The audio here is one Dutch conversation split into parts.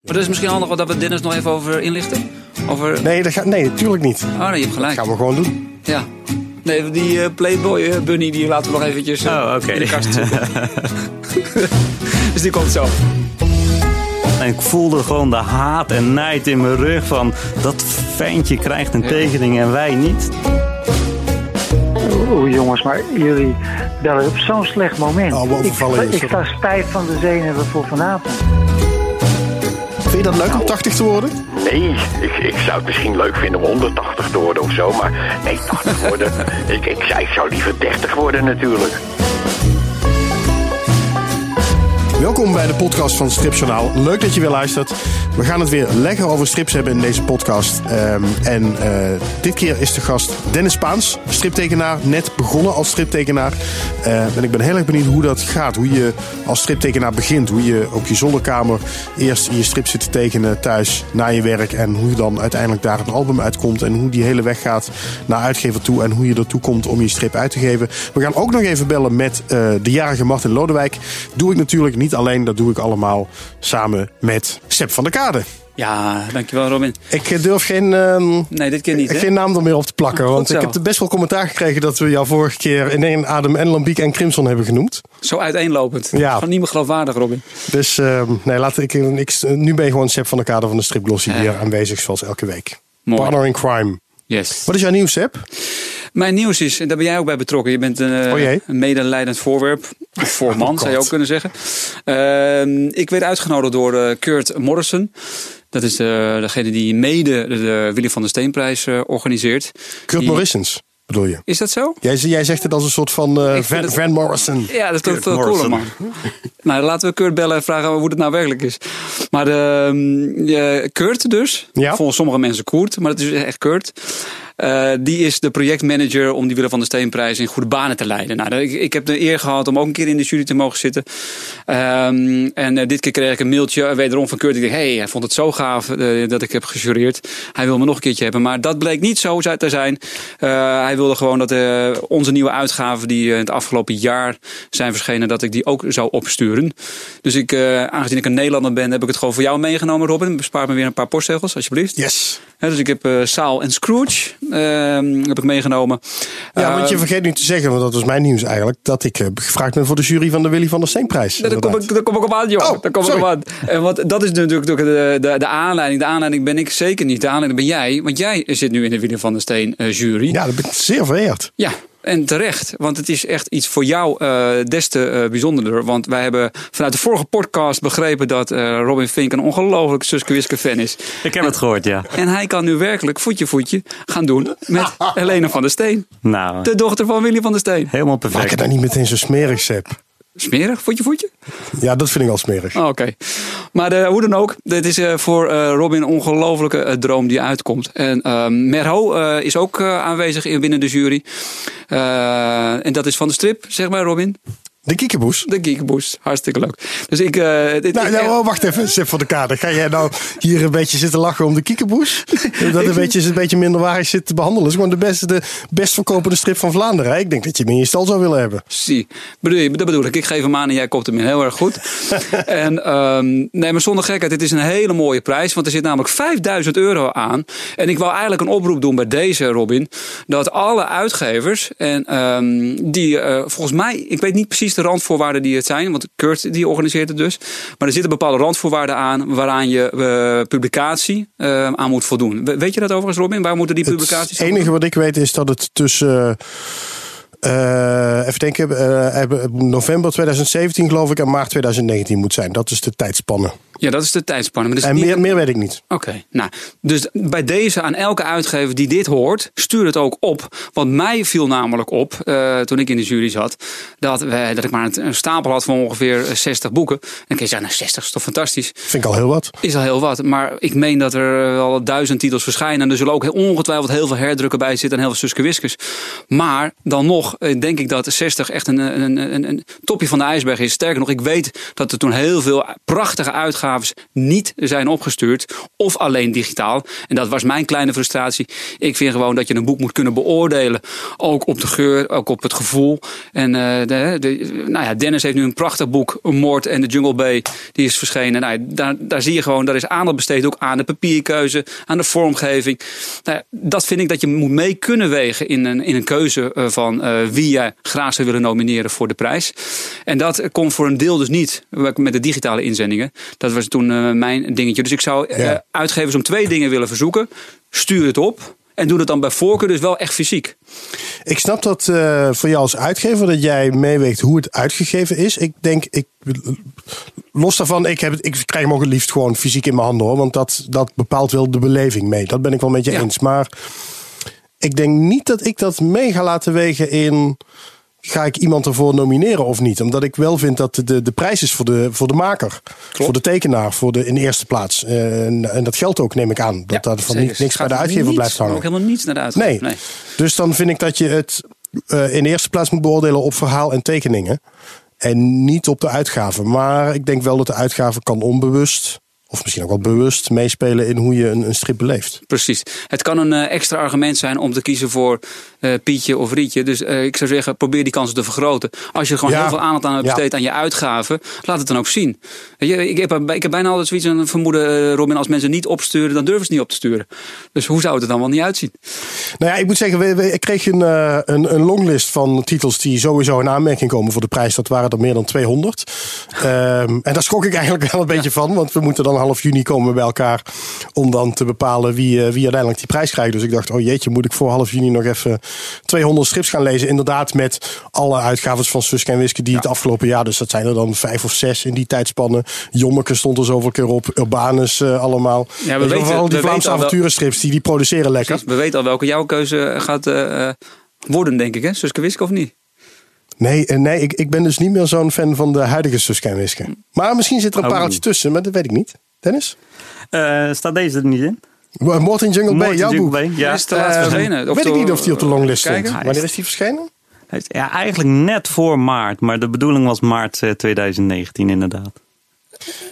Maar dat is misschien handig dat we Dennis nog even over inlichten. Over... Nee, dat gaat, nee, natuurlijk niet. Oh, nee, je hebt gelijk. Dat gaan we gewoon doen. Ja. Nee, die eh, Playboy eh, bunny die laten we nog eventjes eh, Oh, in de kast zitten. dus die komt zo. En ik voelde gewoon de haat en nijd in mijn rug van dat ventje krijgt een tekening en wij niet. Oeh jongens, maar jullie bellen op zo'n slecht moment. Oh, ik, ik sta spijt van de zenuwen voor vanavond. Vind je dat leuk om 80 te worden? Nee, ik, ik zou het misschien leuk vinden om 180 te worden of zo, maar nee, 80 worden. ik, ik, ik zou liever 30 worden natuurlijk. Welkom bij de podcast van Stripjournaal. Leuk dat je weer luistert. We gaan het weer lekker over strips hebben in deze podcast. Ehm, en eh, dit keer is de gast Dennis Spaans, striptekenaar. Net begonnen als striptekenaar. Eh, en ik ben heel erg benieuwd hoe dat gaat. Hoe je als striptekenaar begint. Hoe je op je zolderkamer eerst je strip zit te tekenen thuis na je werk. En hoe dan uiteindelijk daar een album uitkomt. En hoe die hele weg gaat naar uitgever toe. En hoe je ertoe komt om je strip uit te geven. We gaan ook nog even bellen met eh, de jarige Martin Lodewijk. Doe ik natuurlijk niet alleen. Dat doe ik allemaal samen met Seb van der Kade. Ja, dankjewel Robin. Ik eh, durf geen, ehm, Nee, dit keer niet, geen naam er meer op te plakken. Goed Want zo. ik heb best wel commentaar gekregen dat we jou vorige keer in één adem en Lambiek en Crimson hebben genoemd. Zo uiteenlopend. Ja. Gewoon niet meer geloofwaardig, Robin. Dus ehm, nee, laat ik, ik, nu ben je gewoon Seb van der Kade van de Stripglossy Ja. hier aanwezig zoals elke week. Mooi. Partner in crime. Yes. Wat is jouw nieuws, Seb? Mijn nieuws is, en daar ben jij ook bij betrokken. Je bent een, eh, Oh een medelijdend voorwerp. Of voorman, Oh zou je ook kunnen zeggen. Ehm, ik werd uitgenodigd door eh, Kurt Morrison. Dat is de, degene die mede de, de Willy van der Steenprijs eh, organiseert. Kurt Die- Morrisons, bedoel je? Is dat zo? Jij, jij zegt het als een soort van eh, Van, het- Van Morrison. Ja, dat klinkt veel cooler, man. Nou, laten we Kurt bellen en vragen hoe het nou werkelijk is. Maar de, ja, Kurt dus, Ja. volgens sommige mensen Koert, maar het is echt Kurt. Eh, die is de projectmanager om die Willem van der Steenprijs in goede banen te leiden. Nou, ik, ik heb de eer gehad om ook een keer in de jury te mogen zitten. Ehm, en eh, dit keer kreeg ik een mailtje eh, wederom van Kurt. Ik dacht, hey, hij vond het zo gaaf dat ik heb gejureerd. Hij wil me nog een keertje hebben. Maar dat bleek niet zo te zijn. Hij wilde gewoon dat onze nieuwe uitgaven die het afgelopen jaar zijn verschenen, dat ik die ook zou opsturen. Dus ik, aangezien ik een Nederlander ben, heb ik het gewoon voor jou meegenomen, Robin. Bespaar me weer een paar postzegels, alsjeblieft. Yes. Dus ik heb Saal en Scrooge ehm, heb ik meegenomen. Ja, want je Ehm, vergeet nu te zeggen, want dat was mijn nieuws eigenlijk, dat ik eh, gevraagd ben voor de jury van de Willy van der Steenprijs. Daar kom, ik, daar kom ik op aan, joh. Oh, daar kom ik sorry. op aan. En want dat is natuurlijk de, de, de aanleiding. De aanleiding ben ik zeker niet. De aanleiding ben jij. Want jij zit nu in de Willem van der Steen eh, jury. Ja, dat ben ik zeer vereerd. Ja, en terecht. Want het is echt iets voor jou eh, des te eh, bijzonderder. Want wij hebben vanuit de vorige podcast begrepen dat eh, Robin Fink een ongelooflijk Suske Wiske fan is. Ik heb het gehoord, ja. En hij kan nu werkelijk voetje voetje gaan doen met Helene van der Steen. Nou, De dochter van Willy van der Steen. helemaal Maak het perfect. nou niet meteen zo smerig, Seb. Smerig, voetje voetje? Ja, dat vind ik al smerig. Oh, Oké. Maar eh, hoe dan ook, dit is eh, voor eh, Robin een ongelofelijke droom die uitkomt. En ehm, Merho is ook aanwezig in, binnen de jury. En dat is van de strip, zeg maar Robin. De kiekeboes. De Geekboost. Hartstikke leuk. Dus ik... eh, dit, Nou, ik- nou, oh, wacht even, Seb van de Kade. Ga jij nou hier een beetje zitten lachen om de kiekeboes? Dat een beetje, een beetje minderwaardig zit te behandelen. Is gewoon de beste, de best verkopende strip van Vlaanderen. hè? Ik denk dat je hem in je stal zou willen hebben. Zie, bedoel dat bedoel ik. Ik geef hem aan en jij kopt hem in heel erg goed. en ehm, nee, maar zonder gekheid, dit is een hele mooie prijs. Want er zit namelijk 5000 euro aan. En ik wou eigenlijk een oproep doen bij deze, Robin. Dat alle uitgevers, en ehm, die eh, volgens mij, ik weet niet precies de randvoorwaarden die het zijn. Want Kurt die organiseert het dus. Maar er zitten bepaalde randvoorwaarden aan waaraan je eh, publicatie eh, aan moet voldoen. We- Weet je dat overigens, Robin? Waar moeten die publicaties Het enige wat ik weet is dat het tussen... eh, even denken, november 2017 geloof ik en maart 2019 moet zijn. Dat is de tijdspanne. Ja, dat is de tijdspanne. Maar is En niet- meer, meer weet ik niet. Oké, nou, dus bij deze aan elke uitgever die dit hoort, stuur het ook op. Want mij viel namelijk op, eh, toen ik in de jury zat, dat, wij, dat ik maar een, stapel had van ongeveer 60 boeken. En je zeggen, nou 60 is toch fantastisch? Vind ik al heel wat. Is al heel wat. Maar ik meen dat er wel duizend titels verschijnen. En er zullen ook ongetwijfeld heel veel herdrukken bij zitten en heel veel Suske Wiskes. Maar dan nog eh, denk ik dat 60 echt een, een, een, een topje van de ijsberg is. Sterker nog, ik weet dat er toen heel veel prachtige uitgaven niet zijn opgestuurd of alleen digitaal. En dat was mijn kleine frustratie. Ik vind gewoon dat je een boek moet kunnen beoordelen. Ook op de geur, ook op het gevoel. En de, nou ja, Dennis heeft nu een prachtig boek, Moord en de Jungle Bay. Die is verschenen. Nou, daar, daar zie je gewoon, daar is aandacht besteed ook aan de papierkeuze, aan de vormgeving. Nou, dat vind ik dat je moet mee kunnen wegen in een, in een keuze uh, van uh, wie je graag zou willen nomineren voor de prijs. En dat komt voor een deel dus niet met de digitale inzendingen. Dat was toen uh, mijn dingetje. Dus ik zou ja. uitgevers om twee dingen willen verzoeken. Stuur het op. En doe het dan bij voorkeur dus wel echt fysiek. Ik snap dat uh, voor jou als uitgever dat jij meeweegt hoe het uitgegeven is. Ik denk, ik, los daarvan, ik, heb ik krijg hem ook het liefst gewoon fysiek in mijn handen hoor. Want dat, dat bepaalt wel de beleving mee. Dat ben ik wel met je ja. eens. Maar ik denk niet dat ik dat mee ga laten wegen in ga ik iemand ervoor nomineren of niet? Omdat ik wel vind dat de, de prijs is voor de, voor de maker, Klopt. voor de tekenaar, voor de, in de eerste plaats. Uh, en, en, dat geldt ook, neem ik aan. Dat ja, daar van niks, niks bij de uitgever niets, blijft hangen. ook helemaal niets naar de uitgever. Nee. nee. Dus dan vind ik dat je het uh, in de eerste plaats moet beoordelen op verhaal en tekeningen. En niet op de uitgave. Maar ik denk wel dat de uitgave kan onbewust of misschien ook wel bewust meespelen in hoe je een, een strip beleeft. Precies. Het kan een uh, extra argument zijn om te kiezen voor uh, Pietje of Rietje. Dus uh, ik zou zeggen, probeer die kansen te vergroten. Als je gewoon ja. heel veel aandacht aan hebt besteed ja. aan je uitgaven, laat het dan ook zien. Je, ik, heb, ik heb bijna altijd zoiets een vermoeden, Robin, als mensen niet opsturen, dan durven ze niet op te sturen. Dus hoe zou het er dan wel niet uitzien? Nou ja, ik moet zeggen, we, we, ik kreeg een, een, een longlist van titels die sowieso in aanmerking komen voor de prijs. Dat waren er meer dan 200. um, en daar schrok ik eigenlijk wel een beetje van, want we moeten dan half juni komen bij elkaar om dan te bepalen wie, wie uiteindelijk die prijs krijgt. Dus ik dacht, oh jeetje, moet ik voor half juni nog even 200 strips gaan lezen. Inderdaad, met alle uitgaves van Suske en Wiske die ja. het afgelopen jaar, dus dat zijn er dan vijf of zes in die tijdspannen. Jommeke stond er zoveel keer op, Urbanus uh, allemaal. Ja, we weten, al die we Vlaamse avonturenstrips, die, die produceren lekker. Precies, we weten al welke jouw keuze gaat uh, worden, denk ik, hè? Suske Wiske of niet? Nee, nee ik, ik ben dus niet meer zo'n fan van de huidige Suske en Wiske. Maar misschien zit er een oh. pareltje tussen, maar dat weet ik niet. Dennis? Uh, staat deze er niet in? Moord in Jungle Bay, jouw boek. Bay, ja. Is te laat uh, verschenen? Of weet ik niet of die op de longlist stond. Wanneer is die verschenen? Ja, eigenlijk net voor maart. Maar de bedoeling was maart 2019 inderdaad.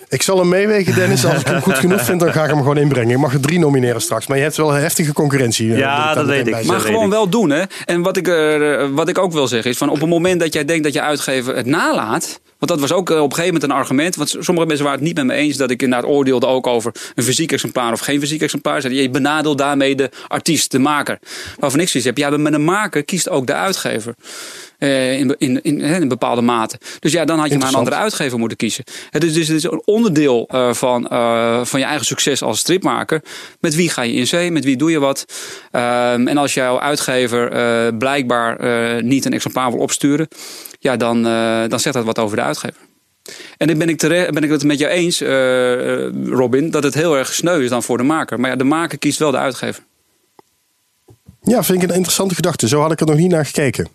Ik zal hem meewegen, Dennis. Als ik hem goed genoeg vind, dan ga ik hem gewoon inbrengen. Ik mag er drie nomineren straks. Maar je hebt wel heftige concurrentie. Ja, dat weet ik. Maar gewoon wel doen, hè. En wat ik, uh, wat ik ook wil zeggen is... Van op het moment dat jij denkt dat je uitgever het nalaat... Want dat was ook op een gegeven moment een argument. Want sommige mensen waren het niet met me eens dat ik inderdaad oordeelde ook over een fysiek exemplaar of geen fysiek exemplaar. Zeiden, je benadeelt daarmee de artiest, de maker. Waarvan ik zoiets heb, ja, met een maker kiest ook de uitgever. Uh, in, in, in, in, bepaalde mate. Dus ja, dan had je maar een andere uitgever moeten kiezen. Het is dus het is een onderdeel uh, van, uh, van je eigen succes als stripmaker. Met wie ga je in zee? Met wie doe je wat? Um, en als jouw uitgever blijkbaar niet een exemplaar wil opsturen, ja, dan, dan zegt dat wat over de uitgever. En dan ben ik, terecht, ben ik het met jou eens, Robin, dat het heel erg sneu is dan voor de maker. Maar ja, de maker kiest wel de uitgever. Ja, vind ik een interessante gedachte. Zo had ik er nog niet naar gekeken.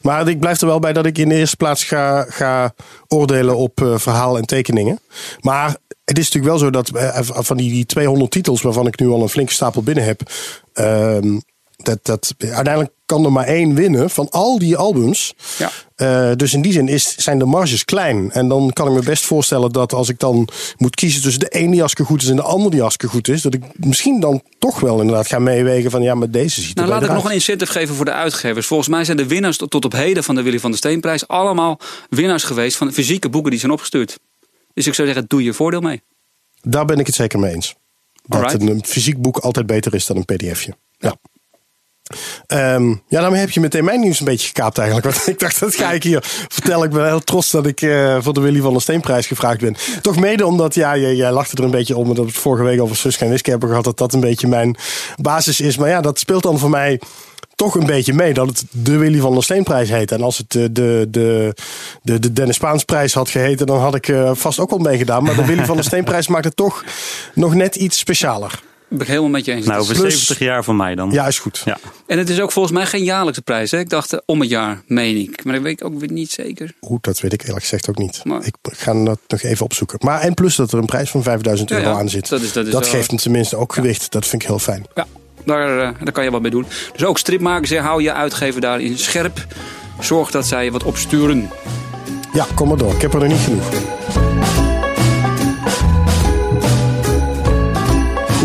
Maar ik blijf er wel bij dat ik in de eerste plaats ga, ga oordelen op uh, verhaal en tekeningen. Maar het is natuurlijk wel zo dat uh, van die, die 200 titels, waarvan ik nu al een flinke stapel binnen heb. Uh, dat, dat, uiteindelijk kan er maar één winnen van al die albums. Ja. Uh, dus in die zin is, zijn de marges klein. En dan kan ik me best voorstellen dat als ik dan moet kiezen tussen de ene die hartstikke goed is en de andere die hartstikke goed is, dat ik misschien dan toch wel inderdaad ga meewegen van ja, maar deze ziet er Nou, laat ik nog een incentive geven voor de uitgevers. Volgens mij zijn de winnaars tot, tot op heden van de Willy van der Steenprijs allemaal winnaars geweest van fysieke boeken die zijn opgestuurd. Dus ik zou zeggen, doe je voordeel mee. Daar ben ik het zeker mee eens. Dat Alright. een fysiek boek altijd beter is dan een pdfje. Ja. Um, ja, daarmee heb je meteen mijn nieuws een beetje gekaapt eigenlijk. Want ik dacht, dat ga ik hier vertellen. Ik ben heel trots dat ik uh, voor de Willy van der Steenprijs gevraagd ben. Toch mede omdat, ja, jij, lachte er een beetje om. Dat we het vorige week over Suske en Wiske hebben gehad. Dat dat een beetje mijn basis is. Maar ja, dat speelt dan voor mij toch een beetje mee dat het de Willy van der Steenprijs heet. En als het de, de, de, de, de Dennis Spaansprijs had geheten, dan had ik uh, vast ook wel meegedaan. Maar de Willy van der Steenprijs maakt het toch nog net iets specialer. Ben ik helemaal met je eens. Nou, over Plus- 70 jaar van mij dan. Ja, is goed. Ja. En het is ook volgens mij geen jaarlijkse prijs. Hè? Ik dacht eh, om het jaar, meen ik. Maar dat weet ik ook weer niet zeker. Oeh, dat weet ik eerlijk gezegd ook niet. Maar- Ik ga dat nog even opzoeken. Maar en plus dat er een prijs van 5000 Ja, euro ja. aan zit. Dat is- dat is wel- geeft hem tenminste ook gewicht. Dat vind ik heel fijn. Ja, daar, eh, daar kan je wat mee doen. Dus ook stripmakers, hou je uitgever daarin scherp. Zorg dat zij wat opsturen. Ja, kom maar door. Ik heb er nog niet genoeg.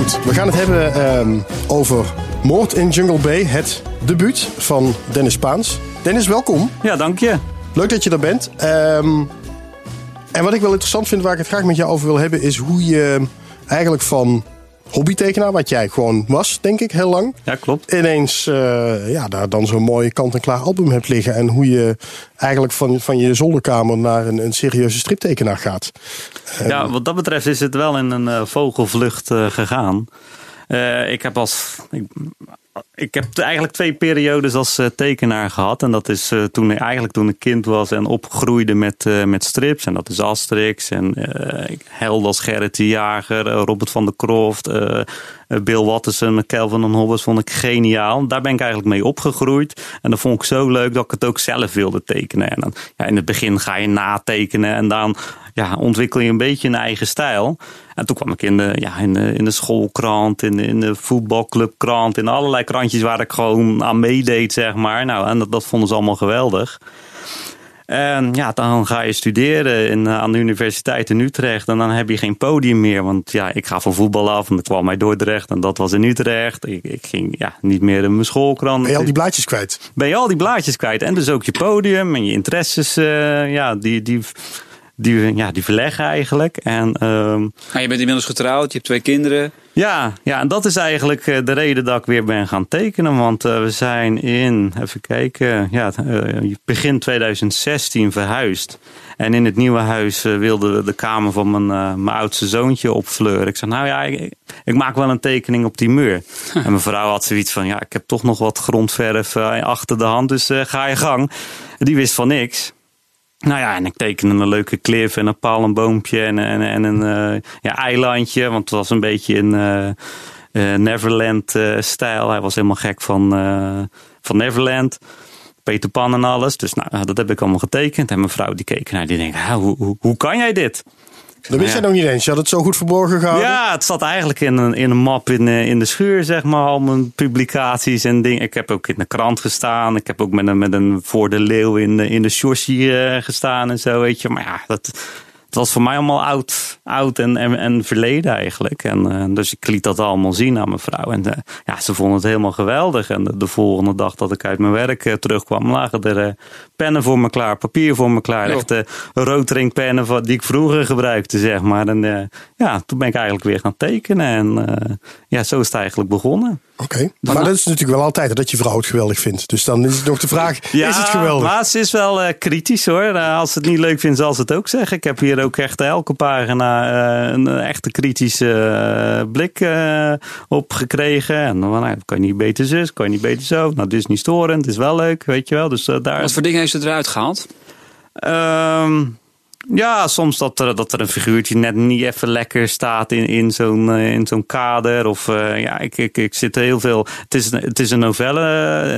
Goed, we gaan het hebben ehm, over Moord in Jungle Bay, het debuut van Dennis Spaans. Dennis, welkom. Ja, dank je. Leuk dat je er bent. Ehm, en wat ik wel interessant vind, waar ik het graag met jou over wil hebben, is hoe je eigenlijk van hobbytekenaar, wat jij gewoon was, denk ik, heel lang. Ja, klopt. Ineens eh, ja, daar dan zo'n mooi kant-en-klaar album hebt liggen. En hoe je eigenlijk van, van je zolderkamer naar een, een serieuze striptekenaar gaat. Ja, wat dat betreft is het wel in een eh, vogelvlucht eh, gegaan. Eh, ik heb als. Ik, ik heb eigenlijk twee periodes als eh, tekenaar gehad. En dat is eh, toen, eigenlijk toen ik kind was en opgroeide met, eh, met strips. En dat is Asterix en ik helden als Gerrit de Jager, Robert van der eh, Bill Watterson met Calvin en Hobbes vond ik geniaal. Daar ben ik eigenlijk mee opgegroeid. En dat vond ik zo leuk dat ik het ook zelf wilde tekenen. En dan, ja, in het begin ga je natekenen en dan ja, ontwikkel je een beetje een eigen stijl. En toen kwam ik in de, ja, in de, in de schoolkrant, in de, in de voetbalclubkrant, in allerlei krantjes waar ik gewoon aan meedeed, zeg maar. Nou, en dat, dat vonden ze allemaal geweldig. En ja, dan ga je studeren in, eh, aan de Universiteit in Utrecht. En dan heb je geen podium meer. Want ja, ik ga van voetbal af en ik kwam bij Dordrecht. En dat was in Utrecht. Ik, ik ging ja, niet meer in mijn schoolkrant. Ben je al die blaadjes kwijt? Ben je al die blaadjes kwijt. En dus ook je podium en je interesses. eh, ja, die, die, die, ja, die verleggen eigenlijk. En Nou, je bent inmiddels getrouwd, je hebt twee kinderen. ja, ja, en dat is eigenlijk eh, de reden dat ik weer ben gaan tekenen. Want eh, we zijn in, even kijken, ja, eh, begin 2016 verhuisd. En in het nieuwe huis eh, wilde de kamer van mijn, mijn oudste zoontje opfleuren. Ik zei, nou ja, ik, ik maak wel een tekening op die muur. en mijn vrouw had zoiets van, ja, ik heb toch nog wat grondverf achter de hand, dus ga je gang. Die wist van niks. Nou ja, en ik tekende een leuke klif en een paal, een boompje en, en, en een eh, ja, eilandje. Want het was een beetje in eh, eh, Neverland-stijl. Hij was helemaal gek van, van Neverland. Peter Pan en alles. Dus nou, dat heb ik allemaal getekend. En mijn vrouw die keek naar die denkt, "Ah, hoe, hoe, hoe kan jij dit? Dat wist jij nog niet eens. Je had het zo goed verborgen gehouden. Ja, het zat eigenlijk in een, in een map in, eh, in de schuur, zeg maar. Al mijn publicaties en dingen. Ik heb ook in de krant gestaan. Ik heb ook met een, met een voor de leeuw in, de- in de eh, gestaan en zo, weet je. Maar ja, dat, het was voor mij allemaal oud, oud en, en, en verleden eigenlijk. En, eh, dus ik liet dat allemaal zien aan mijn vrouw. En eh, ja, ze vonden het helemaal geweldig. En de, de volgende dag dat ik uit mijn werk eh, terugkwam, lagen er pennen voor me klaar, papier voor me klaar. Jo. Echt eh, roodringpennen van- die ik vroeger gebruikte, zeg maar. En ja, toen ben ik eigenlijk weer gaan tekenen. En ja, zo is het eigenlijk begonnen. Oké. Maar dat is natuurlijk wel altijd dat je vrouw het geweldig vindt. Dus dan is het nog de vraag, is het geweldig? maar ze is wel kritisch hoor. Als ze het niet leuk vindt, zal ze het ook zeggen. Ik heb hier ook echt elke pagina eh, een echte kritische eh, blik eh, op gekregen. En dan nou, kan je niet beter zus, kan je niet beter zo. Nou, dit is niet storend, het is wel leuk, weet je wel. Dus daar Wat voor dingen heeft ze eruit gehaald? Ehm, ja, soms dat er, dat er een figuurtje net niet even lekker staat in, in zo'n eh, in zo'n kader. Of eh, ja, ik, ik, ik zit heel veel. Het is, een- het is een novelle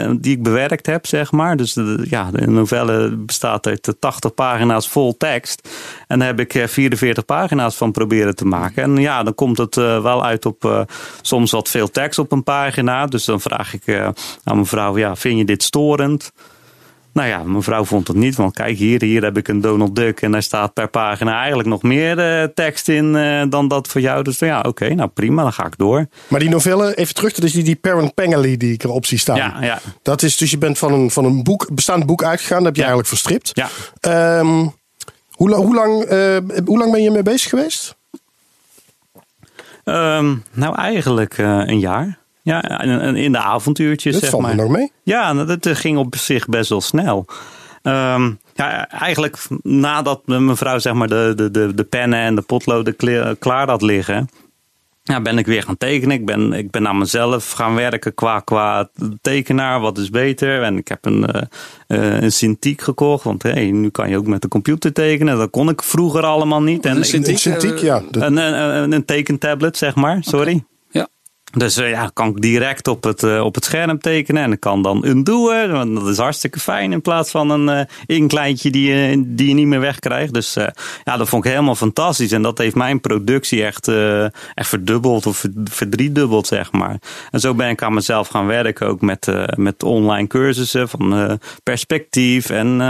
eh, die ik bewerkt heb, zeg maar. Dus ja, de novelle bestaat uit eh, 80 pagina's vol tekst. En daar heb ik eh, 44 pagina's van proberen te maken. En ja, dan komt het wel uit op soms wat veel tekst op een pagina. Dus dan vraag ik aan mijn vrouw: ja, vind je dit storend? Nou ja, mijn vrouw vond het niet. Want kijk, hier, hier heb ik een Donald Duck. En daar staat per pagina eigenlijk nog meer eh, tekst in eh, dan dat voor jou. Dus ja, oké, nou prima, dan ga ik door. Maar die novelle, even terug, dat is die, die Parent Pengelly die ik erop zie staan. Ja, ja. Dat is dus, je bent van een, van een boek, bestaand boek uitgegaan. Dat heb je Ja. eigenlijk verstript. Ja. Ehm, hoe, hoe, lang, eh, hoe lang ben je mee bezig geweest? Ehm, nou, eigenlijk een jaar. Ja, en- in de avontuurtjes, Dat zeg valt me maar. nog mee. Ja, dat ging op zich best wel snel. Ehm, ja, eigenlijk nadat mijn vrouw zeg maar, de, de, de, de pennen en de potloden klaar had liggen... Ja, ben ik weer gaan tekenen. Ik ben, ik ben aan mezelf gaan werken qua, qua tekenaar. Wat is beter? En ik heb een, eh, een Cintiq gekocht. Want hey, nu kan je ook met de computer tekenen. Dat kon ik vroeger allemaal niet. En Een Cintiq? Ja. Een, een, een, een tekentablet, zeg maar. Sorry. Dus uh, ja, kan ik direct op het, uh, op het scherm tekenen. En ik kan dan undoen. Want dat is hartstikke fijn. In plaats van een uh, inklijntje die je, die je niet meer wegkrijgt. Dus ja, dat vond ik helemaal fantastisch. En dat heeft mijn productie echt, echt verdubbeld of verdriedubbeld, zeg maar. En zo ben ik aan mezelf gaan werken. Ook met, met online cursussen van perspectief. En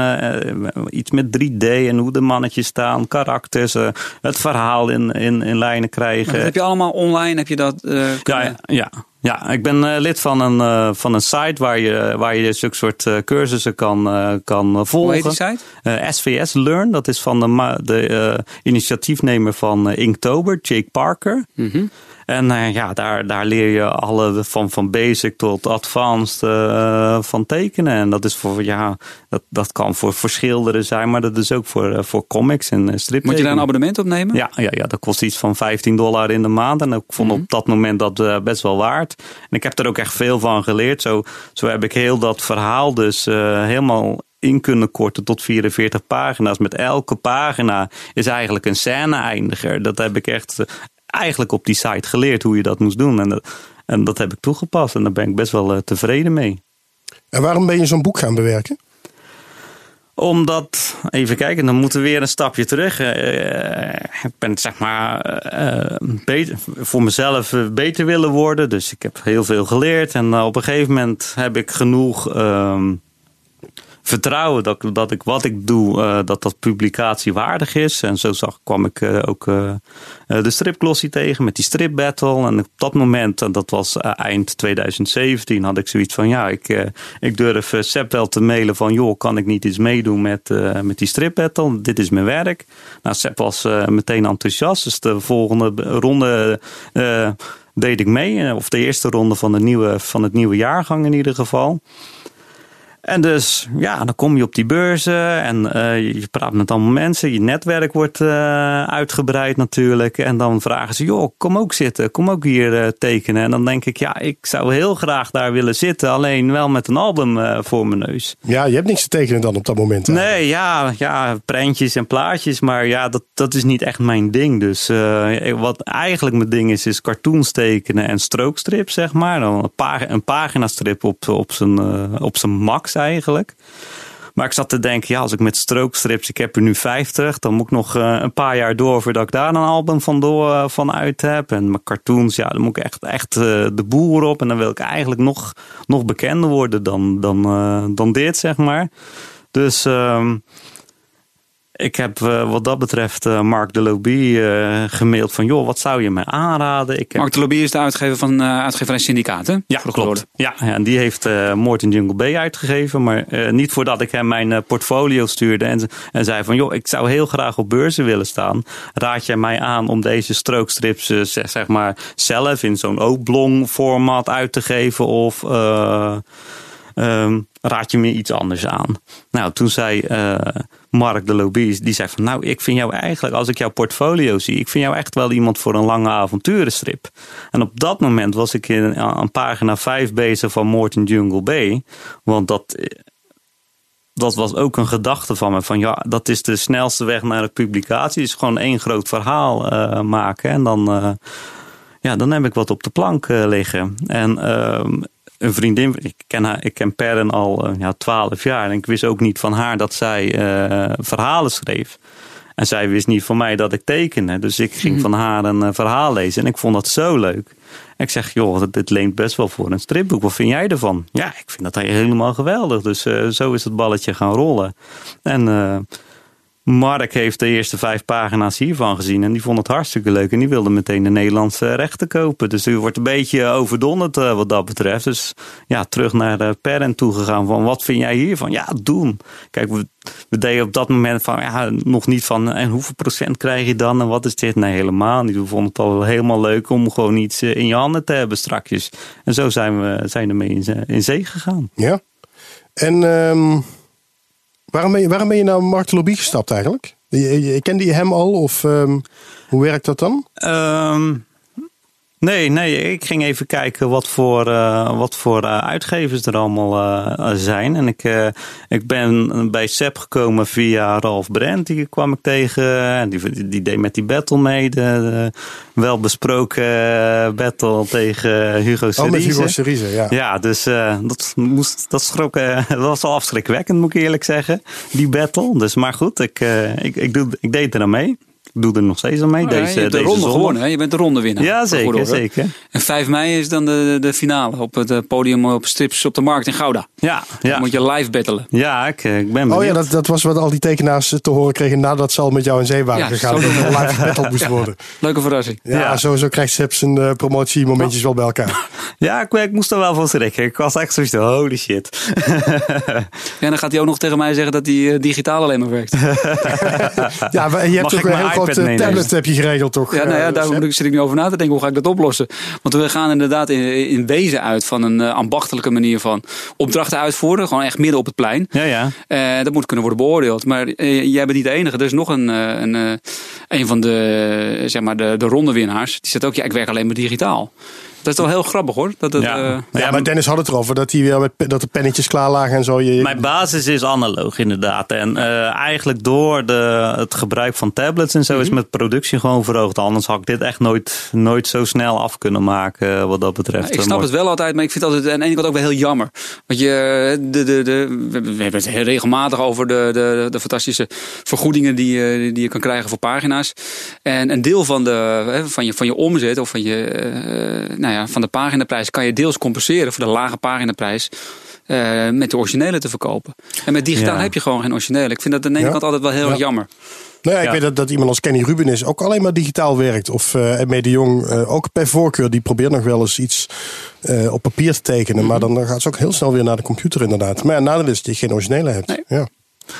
iets met 3D en hoe de mannetjes staan. Karakters. het verhaal in, in, in lijnen krijgen. Heb je allemaal online? Heb je dat ja, ja, ja, ik ben uh, lid van een, uh, van een site waar je, waar je zulke soort uh, cursussen kan, kan volgen. Hoe heet die site? SVS Learn, dat is van de, de initiatiefnemer van Inktober, Jake Parker. Mm en uh, ja, daar, daar leer je alle van, van basic tot advanced uh, van tekenen. En dat is voor, ja, dat, dat kan voor, voor schilderen zijn, maar dat is ook voor, uh, voor comics en strip. Moet je daar een abonnement op nemen? Ja, ja, ja, dat kost iets van 15 dollar in de maand. En ik vond op mhm. dat moment dat best wel waard. En ik heb er ook echt veel van geleerd. Zo, zo heb ik heel dat verhaal dus helemaal in kunnen korten tot 44 pagina's. Met elke pagina is eigenlijk een scène-eindiger. Dat heb ik echt eigenlijk op die site geleerd hoe je dat moest doen. En dat, en dat heb ik toegepast en daar ben ik best wel uh, tevreden mee. En waarom ben je zo'n boek gaan bewerken? Omdat, even kijken, dan moeten we weer een stapje terug. Uh, ik ben zeg maar uh, beter, voor mezelf beter willen worden. Dus ik heb heel veel geleerd. En op een gegeven moment heb ik genoeg ehm, vertrouwen dat, dat ik wat ik doe, uh, dat dat publicatiewaardig is. En zo zag, kwam ik uh, ook uh, de stripglossie tegen met die strip battle. En op dat moment, en dat was eind 2017, had ik zoiets van ja, ik, ik durf Sepp wel te mailen van joh, kan ik niet iets meedoen met, met die strip battle? Dit is mijn werk. Nou, Sepp was meteen enthousiast. Dus de volgende ronde deed ik mee. Of de eerste ronde van, de nieuwe, van het nieuwe jaargang in ieder geval. En dus ja, dan kom je op die beurzen en uh, je praat met allemaal mensen. Je netwerk wordt uh, uitgebreid natuurlijk. En dan vragen ze, joh, kom ook zitten. Kom ook hier uh, tekenen. En dan denk ik, ja, ik zou heel graag daar willen zitten. Alleen wel met een album voor mijn neus. Ja, je hebt niks te tekenen dan op dat moment. Nee, ja, ja, prentjes en plaatjes. Maar ja, dat, dat is niet echt mijn ding. Dus wat eigenlijk mijn ding is, is cartoons tekenen en strookstrip, zeg maar. Dan een, pag een paginastrip op, op zijn, op zijn max eigenlijk. Maar ik zat te denken, ja, als ik met strookstrips, ik heb er nu 50, dan moet ik nog uh, een paar jaar door voordat ik daar een album van, door, uh, van uit heb. En mijn cartoons, ja, dan moet ik echt, echt uh, de boer op. En dan wil ik eigenlijk nog, nog bekender worden dan, dan, dan dit, zeg maar. Dus ehm, ik heb uh, wat dat betreft uh, Mark de Lobby uh, gemaild van... joh, wat zou je mij aanraden? Ik heb... Mark de Lobby is de uitgever van uitgeverij Syndicaat, hè? Ja, klopt. Ja, ja, en die heeft Morton Jungle Bay uitgegeven. Maar niet voordat ik hem mijn portfolio stuurde en, en zei van... joh, ik zou heel graag op beurzen willen staan. Raad jij mij aan om deze strookstrips zeg, zeg maar zelf in zo'n oblong format uit te geven? Of... Um, raad je me iets anders aan? Nou, toen zei Mark de Lobby, die zei van nou, ik vind jou eigenlijk, als ik jouw portfolio zie, ik vind jou echt wel iemand voor een lange avonturenstrip. En op dat moment was ik in, aan pagina 5 bezig van Morton Jungle Bay. Want dat, dat was ook een gedachte van me. Van ja, dat is de snelste weg naar de publicatie. Is gewoon één groot verhaal uh, maken. En dan, uh, ja, dan heb ik wat op de plank uh, liggen. En ehm, een vriendin, ik ken, haar, ik ken Perren al uh, ja, 12 jaar. En ik wist ook niet van haar dat zij uh, verhalen schreef. En zij wist niet van mij dat ik tekende. Dus ik ging mhm. van haar een uh, verhaal lezen. En ik vond dat zo leuk. ik zeg, joh, dit leent best wel voor een stripboek. Wat vind jij ervan? Ja, ik vind dat helemaal geweldig. Dus zo is het balletje gaan rollen. En Mark heeft de eerste vijf pagina's hiervan gezien en die vond het hartstikke leuk. En die wilde meteen de Nederlandse rechten kopen. Dus u wordt een beetje overdonderd uh, wat dat betreft. Dus ja, terug naar parent toegegaan van wat vind jij hiervan? Ja, doen. Kijk, we, deden op dat moment van ja, nog niet van en hoeveel procent krijg je dan en wat is dit? Nee, helemaal niet. We vonden het al helemaal leuk om gewoon iets eh, in je handen te hebben strakjes. En zo zijn we zijn ermee in, in zee gegaan. Ja. En... Um Waarom ben je, waarom ben je nou Mark Lobby gestapt eigenlijk? Kende je hem al of um, hoe werkt dat dan? Um, Nee, nee, ik ging even kijken wat voor, uh, wat voor uh, uitgevers er allemaal uh, zijn. En ik, ik ben bij SEP gekomen via Ralf Brent. Die kwam ik tegen. Die, die deed met die battle mee. De, de welbesproken battle tegen Hugo Cerise. Oh, met Hugo Cerise, ja. Ja, dus dat, moest, dat, schrok, dat was wel afschrikwekkend, moet ik eerlijk zeggen. Die battle. Dus, maar goed, ik, ik, ik, doe, ik deed er aan mee doe er nog steeds aan mee. Oh, ja, deze, je hebt de deze ronde zondag. gewonnen, hè? Je bent de ronde winnaar. Ja, zeker, zeker. En 5 mei is dan de, de finale op het eh, podium op Strips op de Markt in Gouda. Ja, Dan ja. moet je live battelen. ja ik, eh, ik ben benieuwd. Oh ja, dat, dat was wat al die tekenaars te horen kregen nadat ze al met jou in zee waren Ja, gegaan. Dat er live battle moest worden. Leuke verrassing. Ja, Ja. sowieso krijgt Sepp zijn eh, promotiemomentjes wel bij elkaar. Ja, ik, ik moest er wel van schrikken. Ik was echt zoiets van, holy shit. En dan gaat hij ook nog tegen mij zeggen dat hij eh, digitaal alleen maar werkt. Ja, maar je hebt Mag ook een heel groot iPad eh, meenemen? tablet heb je geregeld, toch? Ja, nou ja, daar moet ik- zit ik nu over na te denken. Hoe ga ik dat oplossen? Want we gaan inderdaad in, in wezen uit van een eh, ambachtelijke manier van opdrachten uitvoeren. Gewoon echt midden op het plein. Ja, ja. Eh, dat moet kunnen worden beoordeeld. Maar jij bent niet de enige. Er is nog een, eh, een, eh, een van de, zeg maar de, de rondewinnaars. Die zegt ook, ja, ik werk alleen maar digitaal. Dat is wel heel grappig hoor. Dat het, Ja. eh, Ja, maar Dennis had het erover dat, hij weer met, dat de pennetjes klaar lagen en zo. Je, je- Mijn basis is analoog inderdaad. En eh, eigenlijk door de, het gebruik van tablets en zo Mhm. is mijn productie gewoon verhoogd. Anders had ik dit echt nooit, nooit zo snel af kunnen maken eh, wat dat betreft. ik snap het wel altijd, maar ik vind het altijd aan de ene kant ook wel heel jammer. Want je, de, de, de, we- hebben het heel regelmatig over de, de, de fantastische vergoedingen die je, die je kan krijgen voor pagina's. En een deel van, de, hè, van, je, van je omzet of van, je, eh, nou ja, van de paginaprijs kan je deels compenseren voor de lage paginaprijs. eh, met de originele te verkopen. En met digitaal Ja. heb je gewoon geen originele. Ik vind dat aan de ene Ja. kant altijd wel heel Ja. erg jammer. nou ja, ik ja. weet dat, dat iemand als Kenny Rubenis ook alleen maar digitaal werkt. Of uh, Emme de Jong eh, ook per voorkeur. Die probeert nog wel eens iets eh, op papier te tekenen. Maar dan, dan gaat ze ook heel snel weer naar de computer inderdaad. Maar ja, nadeel is dat je geen originele hebt. Nee. Ja.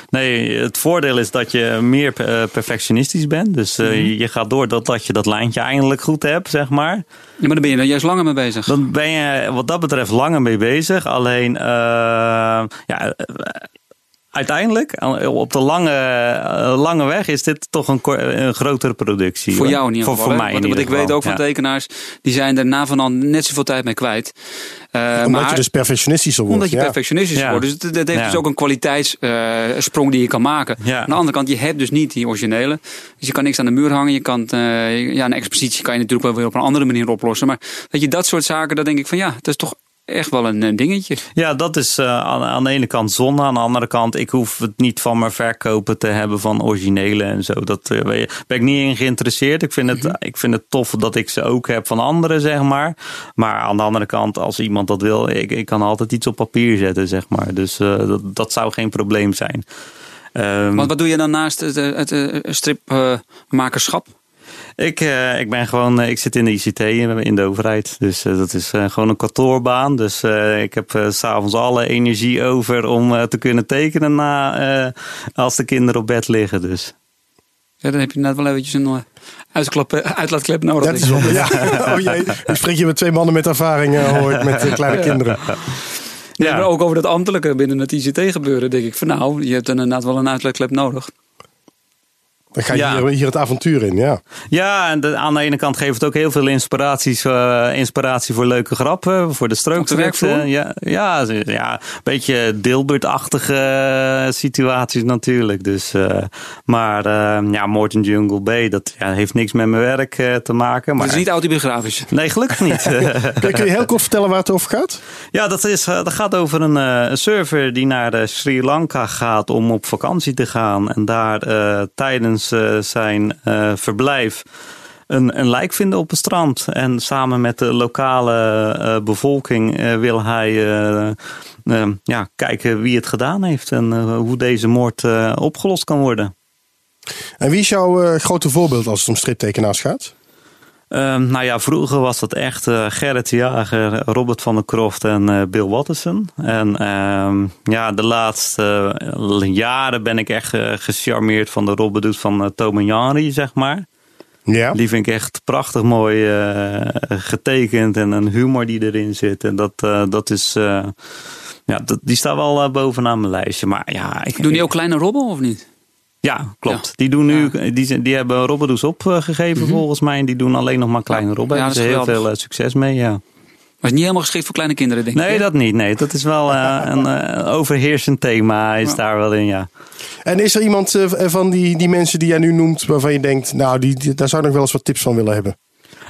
Nee, het voordeel is dat je meer eh, perfectionistisch bent. Dus eh, je gaat door dat, dat je dat lijntje eindelijk goed hebt, zeg maar. Ja, maar dan ben je er juist langer mee bezig. Dan ben je wat dat betreft langer mee bezig. Alleen, eh, ja, uiteindelijk, eh, op de lange, eh, lange weg, is dit toch een, grotere productie. Voor hoor. jou in ieder voor, geval. Voor mij in Want, want ik weet ook van ja. tekenaars, die zijn er na van dan net zoveel tijd mee kwijt. Eh, Omdat maar, je dus perfectionistischer wordt. omdat je ja. perfectionistisch Ja. wordt. Dus dat, dat heeft Ja. dus ook een kwaliteitssprong die je kan maken. Ja. Aan de andere kant, je hebt dus niet die originele. Dus je kan niks aan de muur hangen. Je kan, eh, ja, een expositie kan je natuurlijk wel weer op een andere manier oplossen. Maar dat je dat soort zaken, dan denk ik van ja, dat is toch echt wel een, eh, dingetje. Ja, dat is eh, aan, aan de ene kant zonde. Aan de andere kant, ik hoef het niet van mijn verkopen te hebben van originele en zo. Dat eh, ben ik niet in geïnteresseerd. Ik vind, het, Mhm. ik vind het tof dat ik ze ook heb van anderen, zeg maar. Maar aan de andere kant, als iemand dat wil, ik, ik kan altijd iets op papier zetten, zeg maar. Dus dat, dat zou geen probleem zijn. Ehm, Want wat doe je dan naast het, het, eh, stripmakerschap? Ik, eh, ik ben gewoon, eh, ik zit in de ICT in, in de overheid. Dus eh, dat is eh, gewoon een kantoorbaan. Dus eh, ik heb s s'avonds alle energie over om eh, te kunnen tekenen na, eh, als de kinderen op bed liggen. Dus. Ja, dan heb je inderdaad wel eventjes een eh, eh, uitlaatklep nodig. Dat is ja. Oh jee, nu spreek je met twee mannen met ervaring, eh, hoor ik, met eh, kleine kinderen. Ja. maar ook over dat ambtelijke binnen het ICT gebeuren, denk ik van nou, je hebt inderdaad wel een uitlaatklep nodig. Dan ga je Ja. hier, hier het avontuur in, ja. Ja, en de- aan de ene kant geeft het ook heel veel inspiraties, eh, inspiratie voor leuke grappen, voor de werkvloer? eh, Ja, ja, ja, een beetje Dilbert-achtige eh, situaties natuurlijk. Dus, eh, maar eh, ja, Morton Jungle Bay, dat ja, heeft niks met mijn werk te maken. Maar, Het is niet autobiografisch. Nee, gelukkig niet. Kun, je heel kort vertellen waar het over gaat? Ja, dat, is, eh, dat gaat over een, eh, een surfer die naar eh, Sri Lanka gaat om op vakantie te gaan. En daar eh, eh, zijn eh, verblijf een, een lijk vinden op het strand. En samen met de lokale eh, bevolking wil hij ja, kijken wie het gedaan heeft. En hoe deze moord opgelost kan worden. En wie is jouw grote voorbeeld als het om striptekenaars gaat? Ehm, nou ja, vroeger was dat echt eh, Gerrit Jager, Robert van der Kroft en eh, Bill Watterson. En ehm, ja, de laatste eh, jaren ben ik echt gecharmeerd van de Robert Doet van uh, Tom en Janri, zeg maar. Ja. Die vind ik echt prachtig mooi eh, getekend en een humor die erin zit. En dat, eh, dat is, eh, ja, dat, die staat wel bovenaan mijn lijstje. Maar ja, ik, Doen die ook kleine robben of niet? Ja, klopt. Die, doen nu, die, zijn- die hebben Robberdoes opgegeven volgens mij. En die doen alleen nog maar kleine Robben. Ja, Daar hebben ze heel veel eh, succes mee, ja. Maar is niet helemaal geschikt voor kleine kinderen, denk ik. Nee, dat niet. Nee, dat is wel eh, een eh, overheersend thema. Is Ja. daar wel in, ja. En is er iemand van die, die mensen die jij nu noemt waarvan je denkt, nou, die, die- daar zou ik nog wel eens wat tips van willen hebben?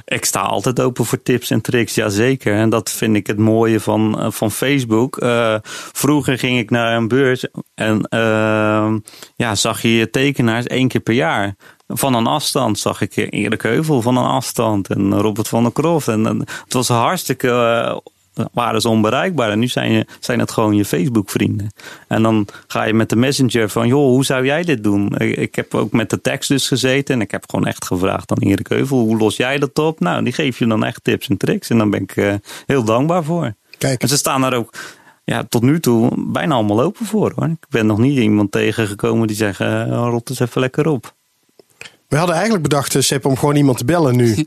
Ik sta altijd open voor tips en tricks, jazeker. En dat vind ik het mooie van, eh, van Facebook. Eh, vroeger ging ik naar een beurs en eh, ja, zag je je tekenaars één keer per jaar. Van een afstand zag ik Erik Heuvel van een afstand en Robert van der Kroft. En, eh, het was hartstikke, eh, waren ze onbereikbaar. En nu zijn, je, zijn het gewoon je Facebook vrienden. En dan ga je met de messenger van, joh, hoe zou jij dit doen? Ik, heb ook met de tekst dus gezeten en ik heb gewoon echt gevraagd aan Erik Heuvel, hoe los jij dat op? Nou, die geef je dan echt tips en tricks en dan ben ik eh, heel dankbaar voor. Kijk, En ze staan daar ook ja, tot nu toe bijna allemaal open voor hoor. Ik ben nog niet iemand tegengekomen die zegt, eh, rot eens even lekker op. we hadden eigenlijk bedacht, eh, Sepp, om gewoon iemand te bellen nu.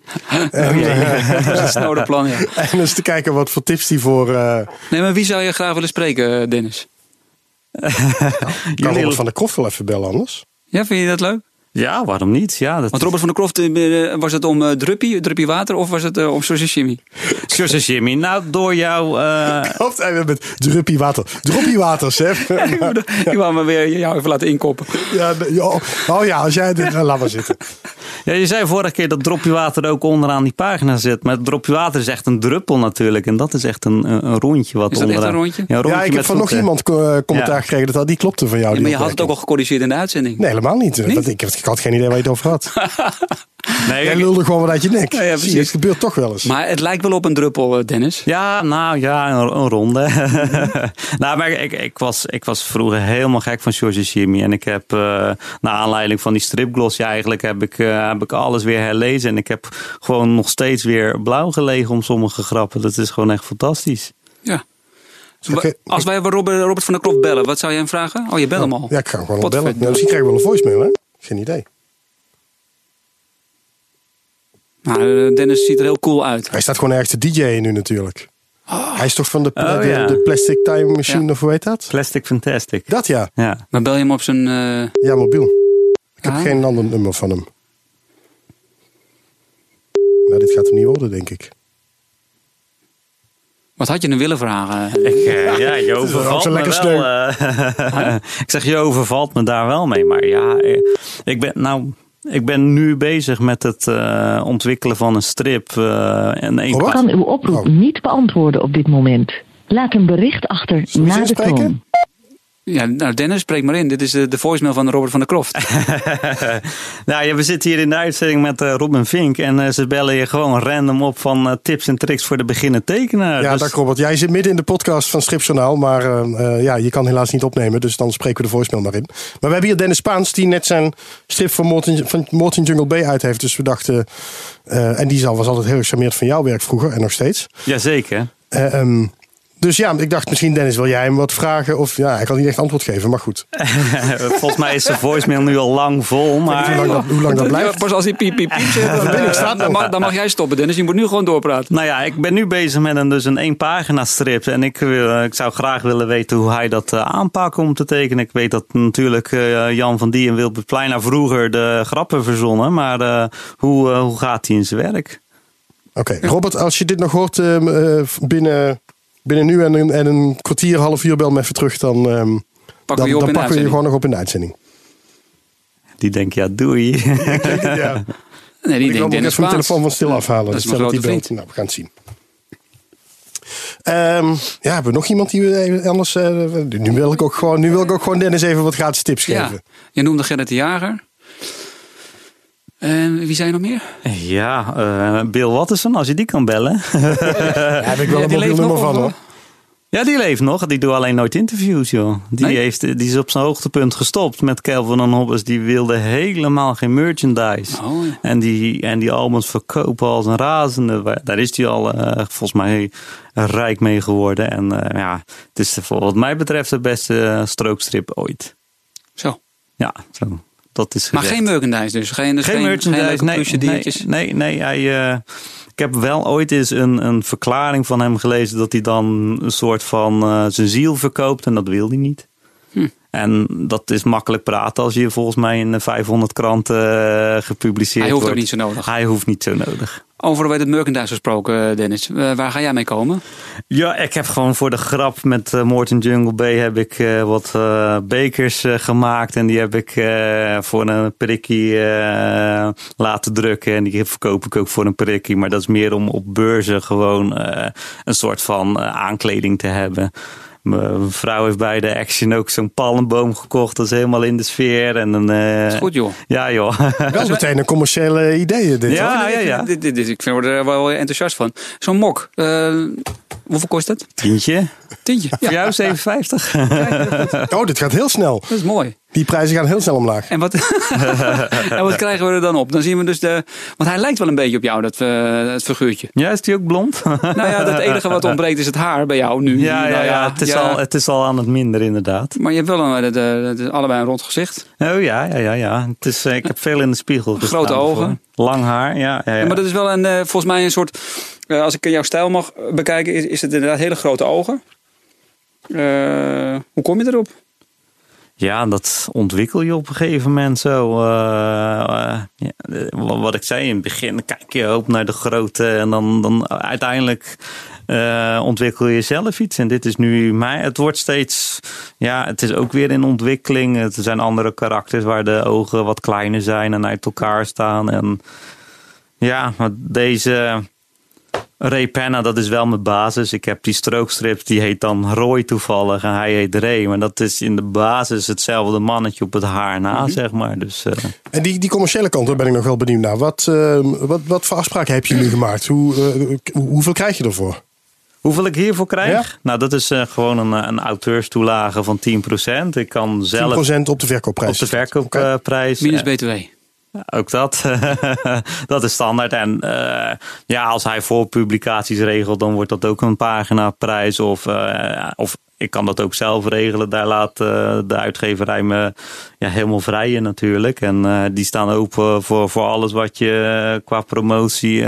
en, eh, Dat is een snode plan, ja. en eens te kijken wat voor tips die voor eh Nee, maar wie zou je graag willen spreken, Dennis? kan Robert van der Kroft wel even bellen anders. Ja, vind je dat leuk? Ja, waarom niet? Ja, dat Want Robert van der Kroft, eh, was het om eh, druppie, druppie water of was het eh, om en Jimmy, nou door jou... eh, Klopt, en met druppie water. Droppie water, Sepp. Ik wou me weer jou even laten inkoppen. ja, ja, oh ja, als jij dit... laat maar zitten. Ja, je zei vorige keer dat dropje water ook onderaan die pagina zit. Maar het dropje water is echt een druppel natuurlijk. En dat is echt een, een, rondje wat Is dat echt onderaan... een rondje? Ja, een rondje Ja, ik heb van nog iemand eh, commentaar Ja. gekregen dat die klopte van jou. Ja, maar je had het ook al gecorrigeerd in de uitzending. Nee, helemaal niet. Niet? Dat, ik, ik had geen idee waar je het over had. Nee, Jij ik- lulde gewoon wat uit je nek. Ja, ja, Zie het gebeurt toch wel eens. Maar het lijkt wel op een druppel, eh, Dennis. Ja, nou ja, een, een ronde. nou, maar ik, ik, was, ik was vroeger helemaal gek van George en Jimmy. En ik heb, uh, naar aanleiding van die stripglossje eigenlijk, heb ik, uh, heb ik alles weer herlezen. En ik heb gewoon nog steeds weer blauw gelegen om sommige grappen. Dat is gewoon echt fantastisch. Ja. Okay. Als wij Robert, Robert van der Kroft bellen, wat zou jij hem vragen? Oh, je belt hem al. Ja, ik ga hem gewoon bellen. Nou, misschien krijgen we wel een voicemail, hè? Geen idee. Nou, Dennis ziet er heel cool uit. Hij staat gewoon ergens te DJ'en nu natuurlijk. Oh. Hij is toch van de, Oh, de, ja. de Plastic Time Machine, Ja. of hoe heet dat? Plastic Fantastic. Dat ja. Ja. Maar bel je hem op zijn... eh, Ja, mobiel. Ik heb Ah. geen ander nummer van hem. Nou, dit gaat hem niet worden, denk ik. Wat had je hem willen vragen? Ik, eh, ja, je overvalt zo me lekker wel. eh, ik zeg, je overvalt me daar wel mee. Maar ja, eh, ik ben, nou, ik ben nu bezig met het eh, ontwikkelen van een strip. eh en Robert? pa- kan uw oproep Oh. niet beantwoorden op dit moment. Laat een bericht achter na de toon. Ja, nou Dennis, spreek maar in. Dit is de, de voicemail van Robert van der Kroft. nou, ja, we zitten hier in de uitzending met eh, Robin Vink. En eh, ze bellen je gewoon random op van eh, tips en tricks voor de beginnende tekenaar. Ja, Dus- dag Robert. Jij zit midden in de podcast van Stripjournaal. Maar eh, eh, ja, je kan helaas niet opnemen. Dus dan spreken we de voicemail maar in. Maar we hebben hier Dennis Spaans. Die net zijn strip van Morton, van Morton Jungle Bay uit heeft. Dus we dachten... eh, en die zal- was altijd heel gecharmeerd van jouw werk vroeger. En nog steeds. Jazeker. Ehm, dus ja, ik dacht misschien Dennis, wil jij hem wat vragen? Of ja, hij kan niet echt antwoord geven, maar goed. Volgens mij is de voicemail nu al lang vol. Hoe Maar lang dat, hoe lang dat Ja, blijft? pas als hij piep, piep, piep dan, ben ik, staat dan, mag, dan mag jij stoppen, Dennis. Je moet nu gewoon doorpraten. Nou ja, ik ben nu bezig met een, dus een één pagina strip. En ik, wil, ik zou graag willen weten hoe hij dat uh, aanpakt om te tekenen. Ik weet dat natuurlijk uh, Jan van Die en Wilbert Pleina vroeger de grappen verzonnen. Maar uh, hoe, hoe gaat hij in zijn werk? Oké, okay. Robert, als je dit nog hoort uh, binnen, binnen nu en een, en een kwartier, half uur, bel me even terug. Dan, um, pakken dan, we, dan pakken we je gewoon nog op in de uitzending. Die denkt, ja, doei. ja. Nee, die ik wil denkt even mijn telefoon van stil afhalen. Dat is dus mijn grote die belt. Nou, we gaan het zien. Um, ja, hebben we nog iemand die we even anders. Uh, nu, wil ik ook gewoon, nu wil ik ook gewoon Dennis even wat gratis tips ja. geven. Je noemde Gerrit de Jager. En wie zijn er nog meer? Ja, uh, Bill Watterson, als je die kan bellen. ja, heb ik wel ja, een mobiel nummer van hoor. Ja, die leeft nog. Die doet alleen nooit interviews, joh. Die, nee? heeft, die is op zijn hoogtepunt gestopt met Calvin en Hobbes. Die wilde helemaal geen merchandise. Oh, ja. en, die, en die albums verkopen als een razende. Daar is hij al uh, volgens mij rijk mee geworden. En uh, ja, het is wat mij betreft de beste strookstrip ooit. Zo. Ja, zo. Dat is maar geen merchandise dus? Geen, dus geen, geen merchandise, geen nee, diertjes? nee, nee, nee. Hij... Uh, ik heb wel ooit eens een, een verklaring van hem gelezen dat hij dan een soort van uh, zijn ziel verkoopt en dat wil hij niet. En dat is makkelijk praten als je volgens mij in 500 kranten uh, gepubliceerd Hij hoeft wordt. ook niet zo nodig. Hij hoeft niet zo nodig. Over het merchandise gesproken, Dennis. Uh, waar ga jij mee komen? Ja, ik heb gewoon voor de grap met uh, Morton Jungle Bay heb ik uh, wat bekers gemaakt. En die heb ik voor een prikkie laten drukken. En die verkoop ik ook voor een prikkie. Maar dat is meer om op beurzen gewoon een soort van aankleding te hebben. Mijn vrouw heeft bij de Action ook zo'n palmboom gekocht. Dat is helemaal in de sfeer. En dan, uh... is goed, joh. Ja, joh. Wel meteen een commerciële ideeën, dit. Ja, hoor. ja, ja. Dit, dit, dit, ik word er wel enthousiast van. Zo'n mok. Uh, hoeveel kost dat? Tientje. Tientje. Ja. Voor jou 7,50. oh, dit gaat heel snel. Dat is mooi. Die prijzen gaan heel snel omlaag. En wat, en wat krijgen we er dan op? Dan zien we dus de. Want hij lijkt wel een beetje op jou, dat, uh, het figuurtje. Ja, is die ook blond? nou ja, het enige wat ontbreekt is het haar bij jou nu. Ja, ja, nou, ja, het, is ja. Al, het is al aan het minder, inderdaad. Maar je hebt wel een, de, de, de, allebei een rond gezicht. Oh ja, ja, ja. ja. Het is, uh, ik heb veel in de spiegel gestaan. Grote ogen. Lang haar, ja. ja, ja. maar dat is wel een, uh, volgens mij een soort. Als ik jouw stijl mag bekijken, is, het inderdaad hele grote ogen. hoe kom je erop? Ja, dat ontwikkel je op een gegeven moment zo. Ja, wat ik zei in het begin, kijk je op naar de grote en dan, dan uiteindelijk ontwikkel je zelf iets. En dit is nu mij. Het wordt steeds, ja, het is ook weer in ontwikkeling. Er zijn andere karakters waar de ogen wat kleiner zijn en uit elkaar staan. En ja, maar deze. Ray Penna, dat is wel mijn basis. Ik heb die strookstrip, die heet dan Roy toevallig en hij heet Ray. Maar dat is in de basis hetzelfde mannetje op het haar na, mm -hmm. zeg maar. Dus, uh... En die, die commerciële kant, daar ben ik nog wel benieuwd naar. Wat, uh, wat, wat voor afspraken heb je nu gemaakt? Hoe, uh, hoeveel krijg je ervoor? Hoeveel ik hiervoor krijg? Ja? Nou, dat is gewoon een, een auteurstoelage van 10%. Ik kan zelf... 10% op de verkoopprijs? Op de verkoopprijs. Minus BTW. Ook dat. dat is standaard. En uh, ja, als hij voor publicaties regelt, dan wordt dat ook een paginaprijs. Of, uh, of ik kan dat ook zelf regelen. Daar laat uh, de uitgeverij me ja, helemaal vrij in natuurlijk. En die staan open voor, voor alles wat je qua promotie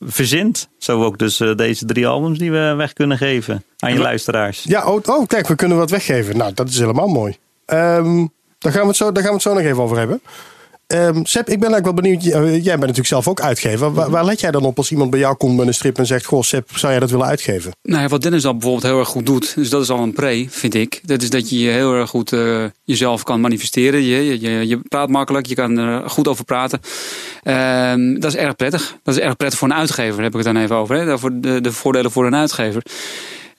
verzint. Zo ook dus deze drie albums die we weg kunnen geven aan je luisteraars. Ja, oh, oh, kijk, we kunnen wat weggeven. Nou, dat is helemaal mooi. Um... Daar gaan, we het zo, daar gaan we het zo nog even over hebben. Um, Seb, ik ben eigenlijk wel benieuwd. Jij bent natuurlijk zelf ook uitgever. Waar, let jij dan op als iemand bij jou komt met een strip en zegt: Goh, Seb, zou jij dat willen uitgeven? Nou wat Dennis dan bijvoorbeeld heel erg goed doet, dus dat is al een pre, vind ik. Dat is dat je heel erg goed uh, jezelf kan manifesteren. Je, je, je, praat makkelijk, je kan er goed over praten. Um, dat is erg prettig. Dat is erg prettig voor een uitgever, heb ik het dan even over. Hè? Voor de, de voordelen voor een uitgever.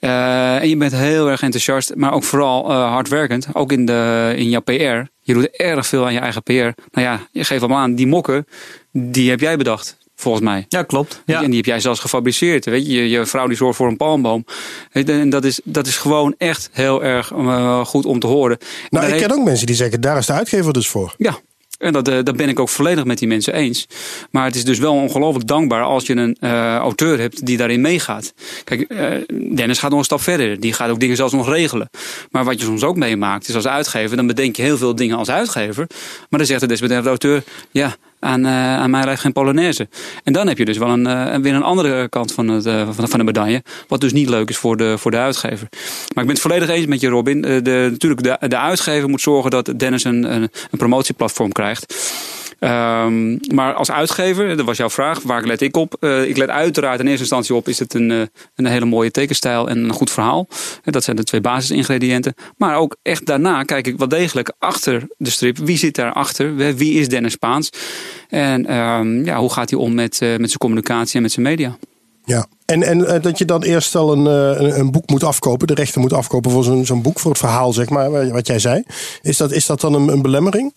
Uh, en je bent heel erg enthousiast, maar ook vooral uh, hardwerkend. Ook in, de, in jouw PR. Je doet erg veel aan je eigen PR. Nou ja, je geeft hem aan, die mokken, die heb jij bedacht. Volgens mij. Ja, klopt. Ja. En die heb jij zelfs gefabriceerd. Weet je, je, je vrouw die zorgt voor een palmboom. En dat is, dat is gewoon echt heel erg uh, goed om te horen. Nou, ik ken heeft... ook mensen die zeggen, daar is de uitgever dus voor. Ja, en dat, uh, dat ben ik ook volledig met die mensen eens. Maar het is dus wel ongelooflijk dankbaar als je een uh, auteur hebt die daarin meegaat. Kijk, uh, Dennis gaat nog een stap verder. Die gaat ook dingen zelfs nog regelen. Maar wat je soms ook meemaakt is als uitgever, dan bedenk je heel veel dingen als uitgever. Maar dan zegt de desbetreffende auteur, ja, aan, uh, aan mij lijkt geen Polonaise. En dan heb je dus wel een, uh, weer een andere kant van, het, uh, van, van de medaille. Wat dus niet leuk is voor de, voor de uitgever. Maar ik ben het volledig eens met je, Robin. De, natuurlijk, de, de uitgever moet zorgen dat Dennis een, een promotieplatform krijgt. Um, maar als uitgever, dat was jouw vraag, waar let ik op? Uh, ik let uiteraard in eerste instantie op, is het een, uh, een hele mooie tekenstijl en een goed verhaal. Dat zijn de twee basisingrediënten. Maar ook echt daarna kijk ik wel degelijk achter de strip. Wie zit daarachter? Wie is Dennis Spaans? En um, ja, hoe gaat hij om met, uh, met zijn communicatie en met zijn media? Ja, en, en dat je dan eerst al een, uh, een boek moet afkopen, de rechten moet afkopen voor zo'n zo'n boek, voor het verhaal, zeg maar, wat jij zei. Is dat, is dat dan een, een belemmering?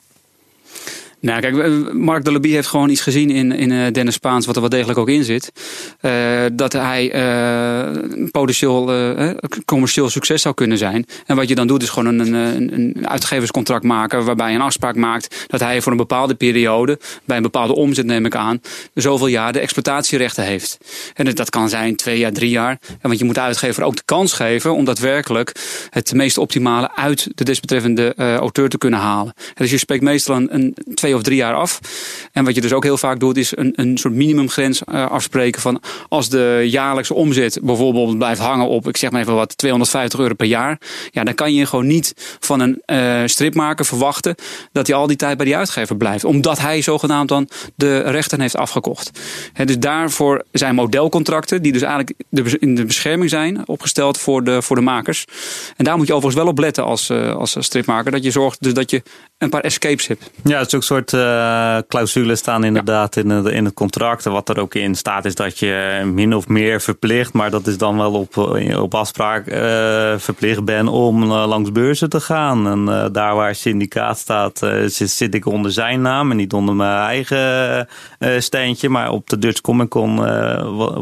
Nou, kijk, Mark de Lebie heeft gewoon iets gezien in, in Dennis Spaans, wat er wel degelijk ook in zit. Uh, dat hij uh, potentieel commercieel succes zou kunnen zijn. En wat je dan doet, is gewoon een, een, een uitgeverscontract maken, waarbij je een afspraak maakt dat hij voor een bepaalde periode, bij een bepaalde omzet neem ik aan, zoveel jaar de exploitatierechten heeft. En dat kan zijn twee jaar, drie jaar. En want je moet de uitgever ook de kans geven om daadwerkelijk het meest optimale uit de desbetreffende auteur te kunnen halen. En dus je spreekt meestal een, een twee of drie jaar af. En wat je dus ook heel vaak doet, is een, een soort minimumgrens uh, afspreken van als de jaarlijkse omzet bijvoorbeeld blijft hangen op, ik zeg maar even wat, 250 euro per jaar. Ja, dan kan je gewoon niet van een uh, stripmaker verwachten dat hij al die tijd bij die uitgever blijft. Omdat hij zogenaamd dan de rechten heeft afgekocht. He, dus daarvoor zijn modelcontracten, die dus eigenlijk in de bescherming zijn, opgesteld voor de, voor de makers. En daar moet je overigens wel op letten als, uh, als stripmaker. Dat je zorgt dus dat je een paar escapes hebt. Ja, het is ook een soort uh, clausules staan inderdaad ja. in, het, in het contract. En wat er ook in staat is dat je min of meer verplicht, maar dat is dan wel op, op afspraak uh, verplicht ben om uh, langs beurzen te gaan. En daar waar syndicaat staat, zit, zit, ik onder zijn naam en niet onder mijn eigen steentje. Maar op de Dutch Comic Con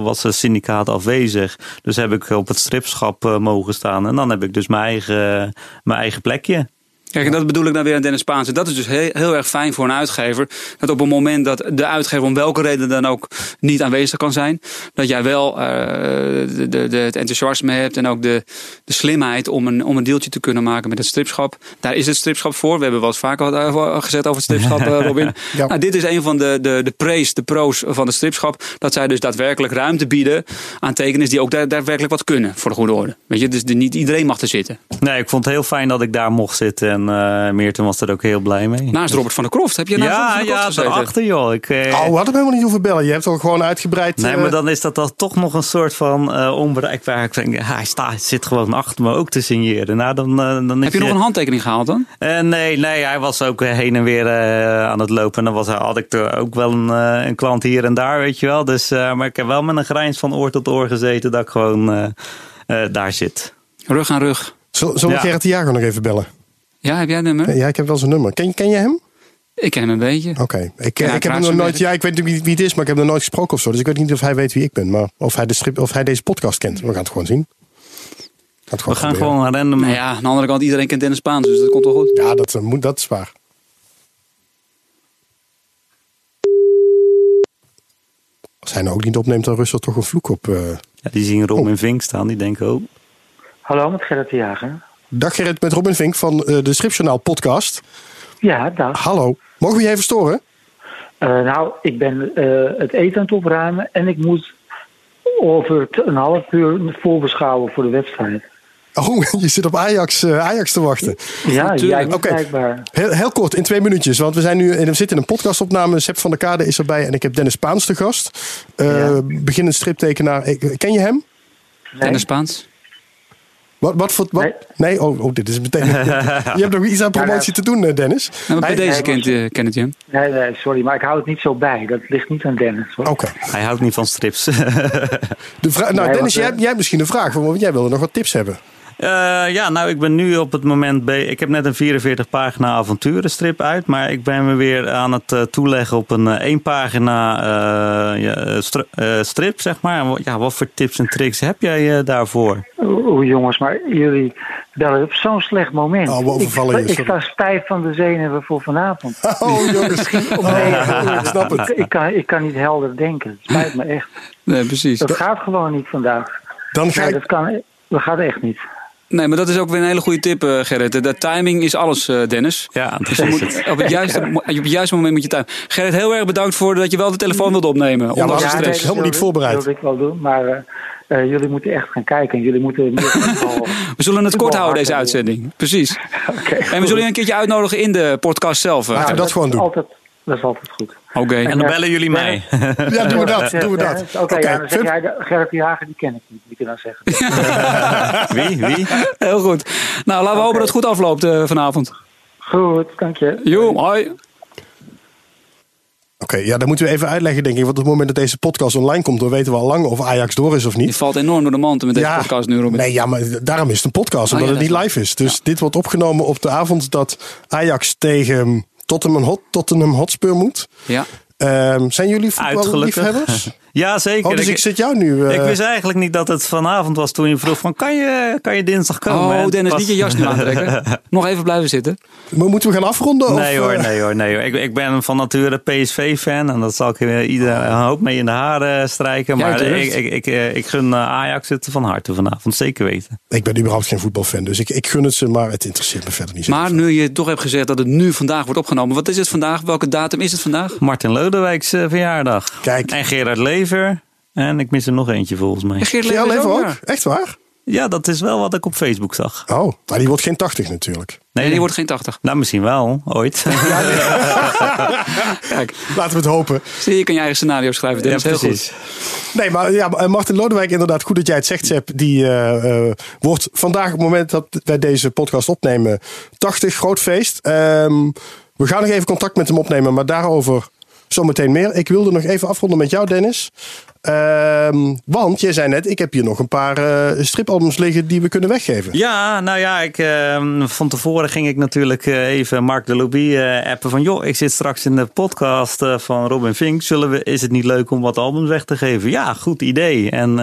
was het syndicaat afwezig. Dus heb ik op het stripschap mogen staan. En dan heb ik dus mijn eigen, mijn eigen plekje. Kijk, en dat bedoel ik dan weer aan Dennis Spaanse. Dat is dus heel, heel, erg fijn voor een uitgever. Dat op het moment dat de uitgever om welke reden dan ook niet aanwezig kan zijn. Dat jij wel uh, de, de, de, het enthousiasme hebt en ook de, de slimheid om een, om een deeltje te kunnen maken met het stripschap. Daar is het stripschap voor. We hebben wel eens vaker wat gezet over het stripschap, uh, Robin. ja. nou, dit is een van de, de, de praise, de pro's van het stripschap. Dat zij dus daadwerkelijk ruimte bieden aan tekenaars die ook daadwerkelijk wat kunnen voor de goede orde. Weet je, dus niet iedereen mag er zitten. Nee, ik vond het heel fijn dat ik daar mocht zitten. En uh, Meerten was er ook heel blij mee. Naast Robert van der Kroft. Heb je naast ja, Robert van der Kroft ja, daarachter joh. Ik, uh, oh, we hadden helemaal niet hoeven bellen. Je hebt al gewoon uitgebreid... Nee, maar dan is dat dan toch nog een soort van uh, onbereikbaar. Ik denk, hij, staat, zit gewoon achter me ook te signeren. Nou, dan, dan Heb je, je nog een handtekening gehaald dan? nee, nee, hij was ook heen en weer aan het lopen. En dan was, had ik er ook wel een, een klant hier en daar, weet je wel. Dus, maar ik heb wel met een grijns van oor tot oor gezeten dat ik gewoon daar zit. Rug aan rug. Zullen we ja. Gerrit de Jager nog even bellen? Ja, heb jij een nummer? Ja, ik heb wel zijn nummer. Ken, ken je hem? Ik ken hem een beetje. Oké. Okay. Ik, ja, ik heb hem nog nooit. Ja, ik weet niet wie, wie het is, maar ik heb hem nog nooit gesproken of zo. Dus ik weet niet of hij weet wie ik ben. Maar of hij, de strip, of hij deze podcast kent. We gaan het gewoon zien. Gaan gewoon We gaan proberen. gewoon random. Nou ja, aan de andere kant, iedereen kent Dennis Spaans, dus dat komt wel goed. Ja, dat, moet, dat is waar. Als hij nou ook niet opneemt, dan rust er toch een vloek op. Uh... Ja, die zien Rom oh. en Vink staan, die denken, oh. Hallo, met Gerrit de Jager. Dag Gerrit, met Robin Vink van uh, de Stripjournaal podcast. Ja, dag. Hallo. Mogen we je even storen? Uh, nou, ik ben uh, het eten aan het opruimen en ik moet over een half uur voorbeschouwen voor de wedstrijd. Oh, je zit op Ajax, Ajax te wachten. Ja, jij niet okay. blijkbaar. Heel, heel kort, in twee minuutjes. Want we, zijn nu, we zitten in een podcastopname. Sepp van der Kade is erbij en ik heb Dennis Spaans te gast. Ja. Beginnend striptekenaar. Ken je hem? Nee. Dennis Spaans. Wat, wat voor. Wat? Nee, nee? Oh, oh, dit is meteen. je hebt nog iets aan promotie te doen, Dennis. Nou, bij deze kent, uh, kent je hem. Nee, nee, sorry, maar ik hou het niet zo bij. Dat ligt niet aan Dennis. Oké. Okay. Hij houdt niet van strips. De vraag, nou, nee, Dennis, jij, jij hebt misschien een vraag, want jij wilde nog wat tips hebben. Uh, ja, nou, ik ben nu op het moment bij. Ik heb net een 44 pagina avonturenstrip uit, maar ik ben me weer aan het uh, toeleggen op een uh, één pagina ja, strip, zeg maar. Ja, wat voor tips en tricks heb jij daarvoor? Oeh, jongens, maar jullie bellen op zo'n slecht moment. Oh, overvallen ik, je. Ik sta stijf van de zenuwen voor vanavond. Oh, jongens. oh, snap het. Ik, ik, kan, ik kan niet helder denken. Het spijt me echt. Nee, precies. Dat gaat gewoon niet vandaag. Dan ga nee, ik... dat, kan, dat gaat echt niet. Nee, maar dat is ook weer een hele goede tip, uh, Gerrit. De timing is alles, uh, Dennis. Ja, dus je moet, op, het juiste, op het juiste moment moet je tuin. Gerrit, heel erg bedankt voor dat je wel de telefoon wilde opnemen. Ja, maar ja, stress. Helemaal niet voorbereid. Dat wilde ik wel doen, maar uh, jullie moeten echt gaan kijken. En jullie moeten... we zullen het kort houden, deze uitzending. Precies. okay, en we zullen je een keertje uitnodigen in de podcast zelf. Ja, dat gewoon doen. Altijd, dat is altijd goed. Oké. Okay. En dan bellen jullie mij. Ja, doen we dat. Doen we dat. Oké, okay, okay, ja, dan zeg jij, Gerrit Jager, die ken ik niet, moet je dan zeggen. wie? Wie? Heel goed. Nou, laten we hopen dat het goed afloopt uh, vanavond. Goed, dank je. Jo, hoi. Oké, okay, ja, dan moeten we even uitleggen, denk ik. Want op het moment dat deze podcast online komt, dan weten we al lang of Ajax door is of niet. Je valt enorm door de mand met deze ja, podcast nu, Robin. Nee, ja, maar daarom is het een podcast, omdat oh, ja, het niet live is. Dus ja. dit wordt opgenomen op de avond dat Ajax tegen Tottenham, Hot, Tottenham Hotspur moet. Ja. Um, zijn jullie voetballiefhebbers? ja, zeker. Oh, dus ik zit jou nu... eh, ik wist eigenlijk niet dat het vanavond was toen je vroeg van kan je, kan je dinsdag komen? Oh, En Dennis, pas- niet je jas nu aantrekken. Nog even blijven zitten. maar moeten we gaan afronden? Nee of, hoor, eh, nee hoor, nee hoor. Ik, ik ben van nature PSV-fan en dat zal ik eh, ieder een hoop mee in de haren strijken. Maar ik, ik, ik, ik gun Ajax het van harte vanavond, zeker weten. Ik ben überhaupt geen voetbalfan, dus ik, ik gun het ze, maar het interesseert me verder niet zo. Maar nu je toch hebt gezegd dat het nu vandaag wordt opgenomen. Wat is het vandaag? Welke datum is het vandaag? Martin Lodewijks verjaardag. Kijk. En Gerard Lever. En ik mis er nog eentje volgens mij. Geert Ja, leven ook, ja. Echt waar? Ja, dat is wel wat ik op Facebook zag. Oh, maar die wordt geen 80 natuurlijk. Nee, die wordt geen 80. Nou, misschien wel, ooit. Kijk, Laten we het hopen. zie je, je kan je eigen scenario schrijven. Dennis. Heel goed. Nee, maar ja, Martin Lodewijk, inderdaad, goed dat jij het zegt, Sepp. Die eh, eh, wordt vandaag, op het moment dat wij deze podcast opnemen, 80, groot feest. Ehm, we gaan nog even contact met hem opnemen, maar daarover zometeen meer. Ik wilde nog even afronden met jou, Dennis. Ehm, want jij zei net, ik heb hier nog een paar eh, stripalbums liggen die we kunnen weggeven. Ja, nou ja, ik, eh, van tevoren ging ik natuurlijk eh, even Mark de Lobby eh, appen van... joh, ik zit straks in de podcast van Robin Fink. Zullen we, is het niet leuk om wat albums weg te geven? Ja, goed idee. En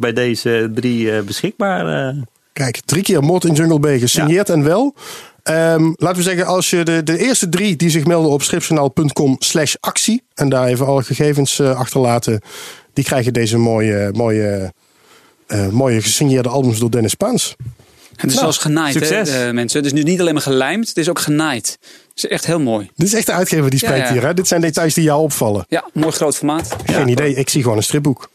bij deze drie beschikbaar. Kijk, drie keer Moord in Jungle Bay gesigneerd en wel. Ehm, laten we zeggen, als je de, de eerste drie die zich melden op stripjournaal.com slash actie... en daar even alle gegevens eh, achterlaten... die krijgen deze mooie, mooie, eh, mooie gesigneerde albums door Dennis Paans. Het is Nou, zelfs genaaid, succes. hè, eh, mensen. Het is nu niet alleen maar gelijmd, het is ook genaaid. Het is echt heel mooi. Dit is echt de uitgever die spreekt ja. hier. Hè? Dit zijn details die jou opvallen. Ja, mooi groot formaat. Geen idee, ik zie gewoon een stripboek.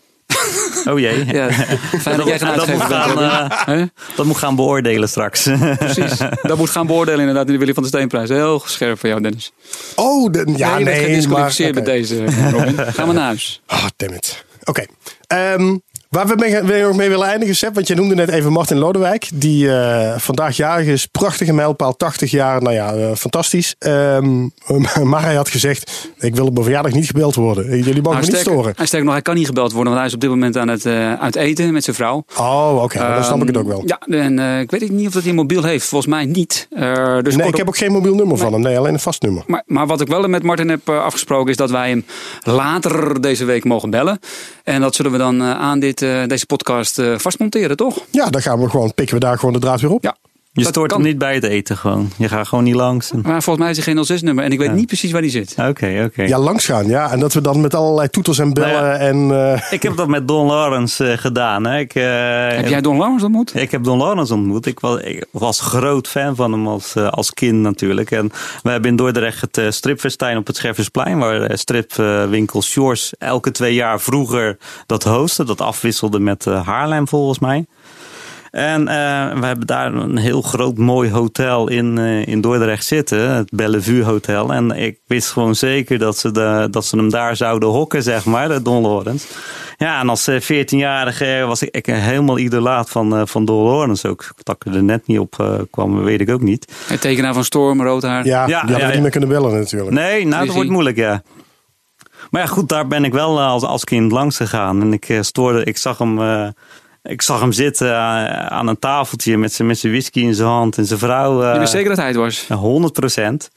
Oh jee. Ja, fijn dat jij moet gaan, eh, dat moet gaan beoordelen straks. Precies. Dat moet gaan beoordelen inderdaad in de Willy van der Steenprijs. Heel scherp voor jou, Dennis. Oh, de, ja, nee, je bent nee, maar... met deze, Robin. Ga maar naar huis. Ah, damn it. Oké. Ehm, waar we mee, nog mee willen eindigen, Sepp, want je noemde net even Martin Lodewijk, die eh, vandaag jarig is. Prachtige mijlpaal, 80 jaar. Nou ja, eh, fantastisch. Ehm, maar hij had gezegd, ik wil op mijn verjaardag niet gebeld worden. Jullie mogen Nou, me niet sterker, storen. hij sterker nog, hij kan niet gebeld worden, want hij is op dit moment aan het, eh, uit eten met zijn vrouw. Oh, oké. dan snap ik het ook wel. Ja, en ik weet niet of dat hij een mobiel heeft. Volgens mij niet. Dus nee, ik heb ook geen mobiel nummer van hem. Nee, alleen een vast nummer. Maar, maar wat ik wel met Martin heb afgesproken is dat wij hem later deze week mogen bellen. En dat zullen we dan eh, aan dit, eh, deze podcast eh, vastmonteren, toch? Ja, dan gaan we gewoon, pikken we daar gewoon de draad weer op. Ja. Je Dat stoort kan. hem niet bij het eten gewoon. Je gaat gewoon niet langs. en- Maar volgens mij is hij geen 06-nummer en ik weet niet precies waar die zit. Oké, oké. Ja, langs gaan. Ja, en dat we dan met allerlei toeters en bellen Nou ja. en... eh, Ik heb dat met Don Lawrence eh, gedaan. Hè. Ik, eh, Heb jij Don Lawrence ontmoet? Ik heb Don Lawrence ontmoet. Ik was, ik was groot fan van hem als, als kind natuurlijk. En we hebben in Dordrecht het stripfestijn op het Scherversplein. Waar stripwinkel Shores elke twee jaar vroeger dat hostte. Dat afwisselde met Haarlem volgens mij. En eh, we hebben daar een heel groot mooi hotel in, eh, in Dordrecht zitten. Het Bellevue Hotel. En ik wist gewoon zeker dat ze, de, dat ze hem daar zouden hokken, zeg maar. De Don Lawrence. Ja, en als eh, 14-jarige was ik, ik helemaal idolaat van, eh, van Don Lawrence ook. Dat ik er net niet op eh, kwam, weet ik ook niet. Het tekenaar van Storm, rood haar. ja, Ja, die hadden ja, we niet meer kunnen bellen natuurlijk. Nee, nou, dat wordt moeilijk, ja. Maar ja, goed, daar ben ik wel eh, als, als kind langs gegaan. En ik eh, stoorde, ik zag hem, eh, ik zag hem zitten eh, aan een tafeltje met zijn met zijn whisky in zijn hand en zijn vrouw. eh, Je wist zeker dat hij het was. ja, 100 procent.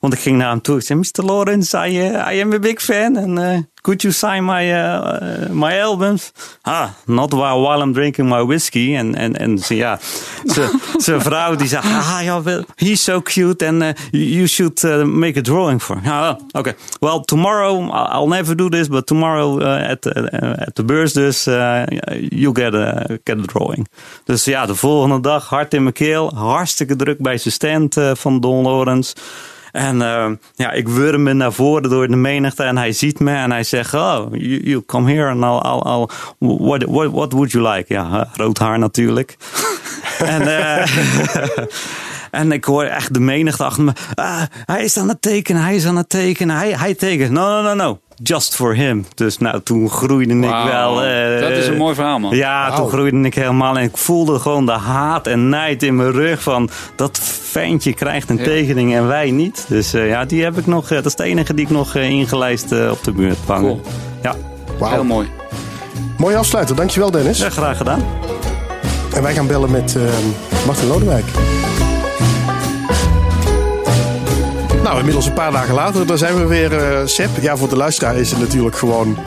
Want ik ging naar hem toe. Ik zei, Mr. Lawrence, I, uh, I am a big fan. And uh, could you sign my, uh, my albums? Ah, not while, while I'm drinking my whiskey. En, en, en ze, ja, zijn vrouw die zei, ah, ja, well, he's so cute. And you should uh, make a drawing for him. Ah, okay. Well, tomorrow, I'll never do this. But tomorrow at, at the beurs dus, uh, you get a, get a drawing. Dus ja, de volgende dag, hard in mijn keel. Hartstikke druk bij zijn stand van Don Lawrence. En uh, ja, ik wurm me naar voren door de menigte en hij ziet me en hij zegt, oh, you, you come here and I'll, I'll, I'll what, what, what would you like? Ja, rood haar natuurlijk. en, uh, en ik hoor echt de menigte achter me, ah, hij is aan het tekenen, hij is aan het tekenen, hij, hij tekent. No, no, no, no. Just for him. Dus nou, toen groeide ik wel. Uh, dat is een mooi verhaal, man. Ja, toen groeide ik helemaal. En ik voelde gewoon de haat en nijd in mijn rug. Van dat ventje krijgt een Ja. tekening en wij niet. Dus uh, ja, die heb ik nog. Uh, dat is de enige die ik nog uh, ingelijst op de muur hangen. Cool. Ja. Heel mooi. Mooi afsluiten. Dankjewel Dennis. ja, graag gedaan. En wij gaan bellen met uh, Martin Lodewijk. Nou, inmiddels een paar dagen later, daar zijn we weer, eh Seb. Ja, voor de luisteraar is het natuurlijk gewoon...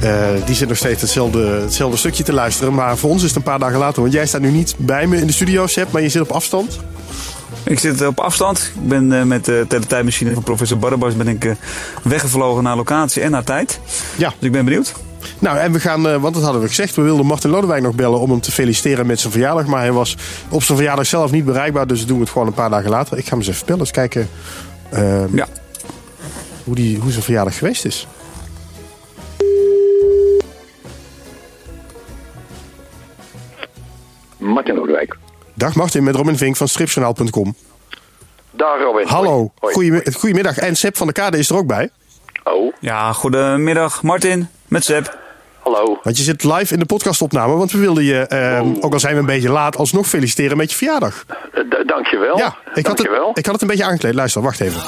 eh, die zit nog steeds hetzelfde, hetzelfde stukje te luisteren. Maar voor ons is het een paar dagen later. Want jij staat nu niet bij me in de studio, Seb, maar je zit op afstand. Ik zit op afstand. Ik ben eh, met de teletijdmachine van professor Barabas ben ik, weggevlogen naar locatie en naar tijd. Ja. Dus ik ben benieuwd. Nou, en we gaan, want dat hadden we gezegd, we wilden Martin Lodewijk nog bellen om hem te feliciteren met zijn verjaardag. Maar hij was op zijn verjaardag zelf niet bereikbaar, dus doen we het gewoon een paar dagen later. Ik ga hem eens even bellen, eens kijken ehm, Ja. hoe, die, hoe zijn verjaardag geweest is. Martin Lodewijk. Dag Martin, met Robin Vink van stripjournaal.com. Daar Robin. Hallo, Hoi. Goeie- goedemiddag. En Seb van der Kade is er ook bij. Oh, Ja, goedemiddag Martin met Seb. Hallo. Want je zit live in de podcastopname, want we wilden je, ehm, ook al zijn we een beetje laat, alsnog feliciteren met je verjaardag. Eh, d- dankjewel. Ja, ik had, het, dankjewel. ik had het een beetje aangekleed. Luister, wacht even.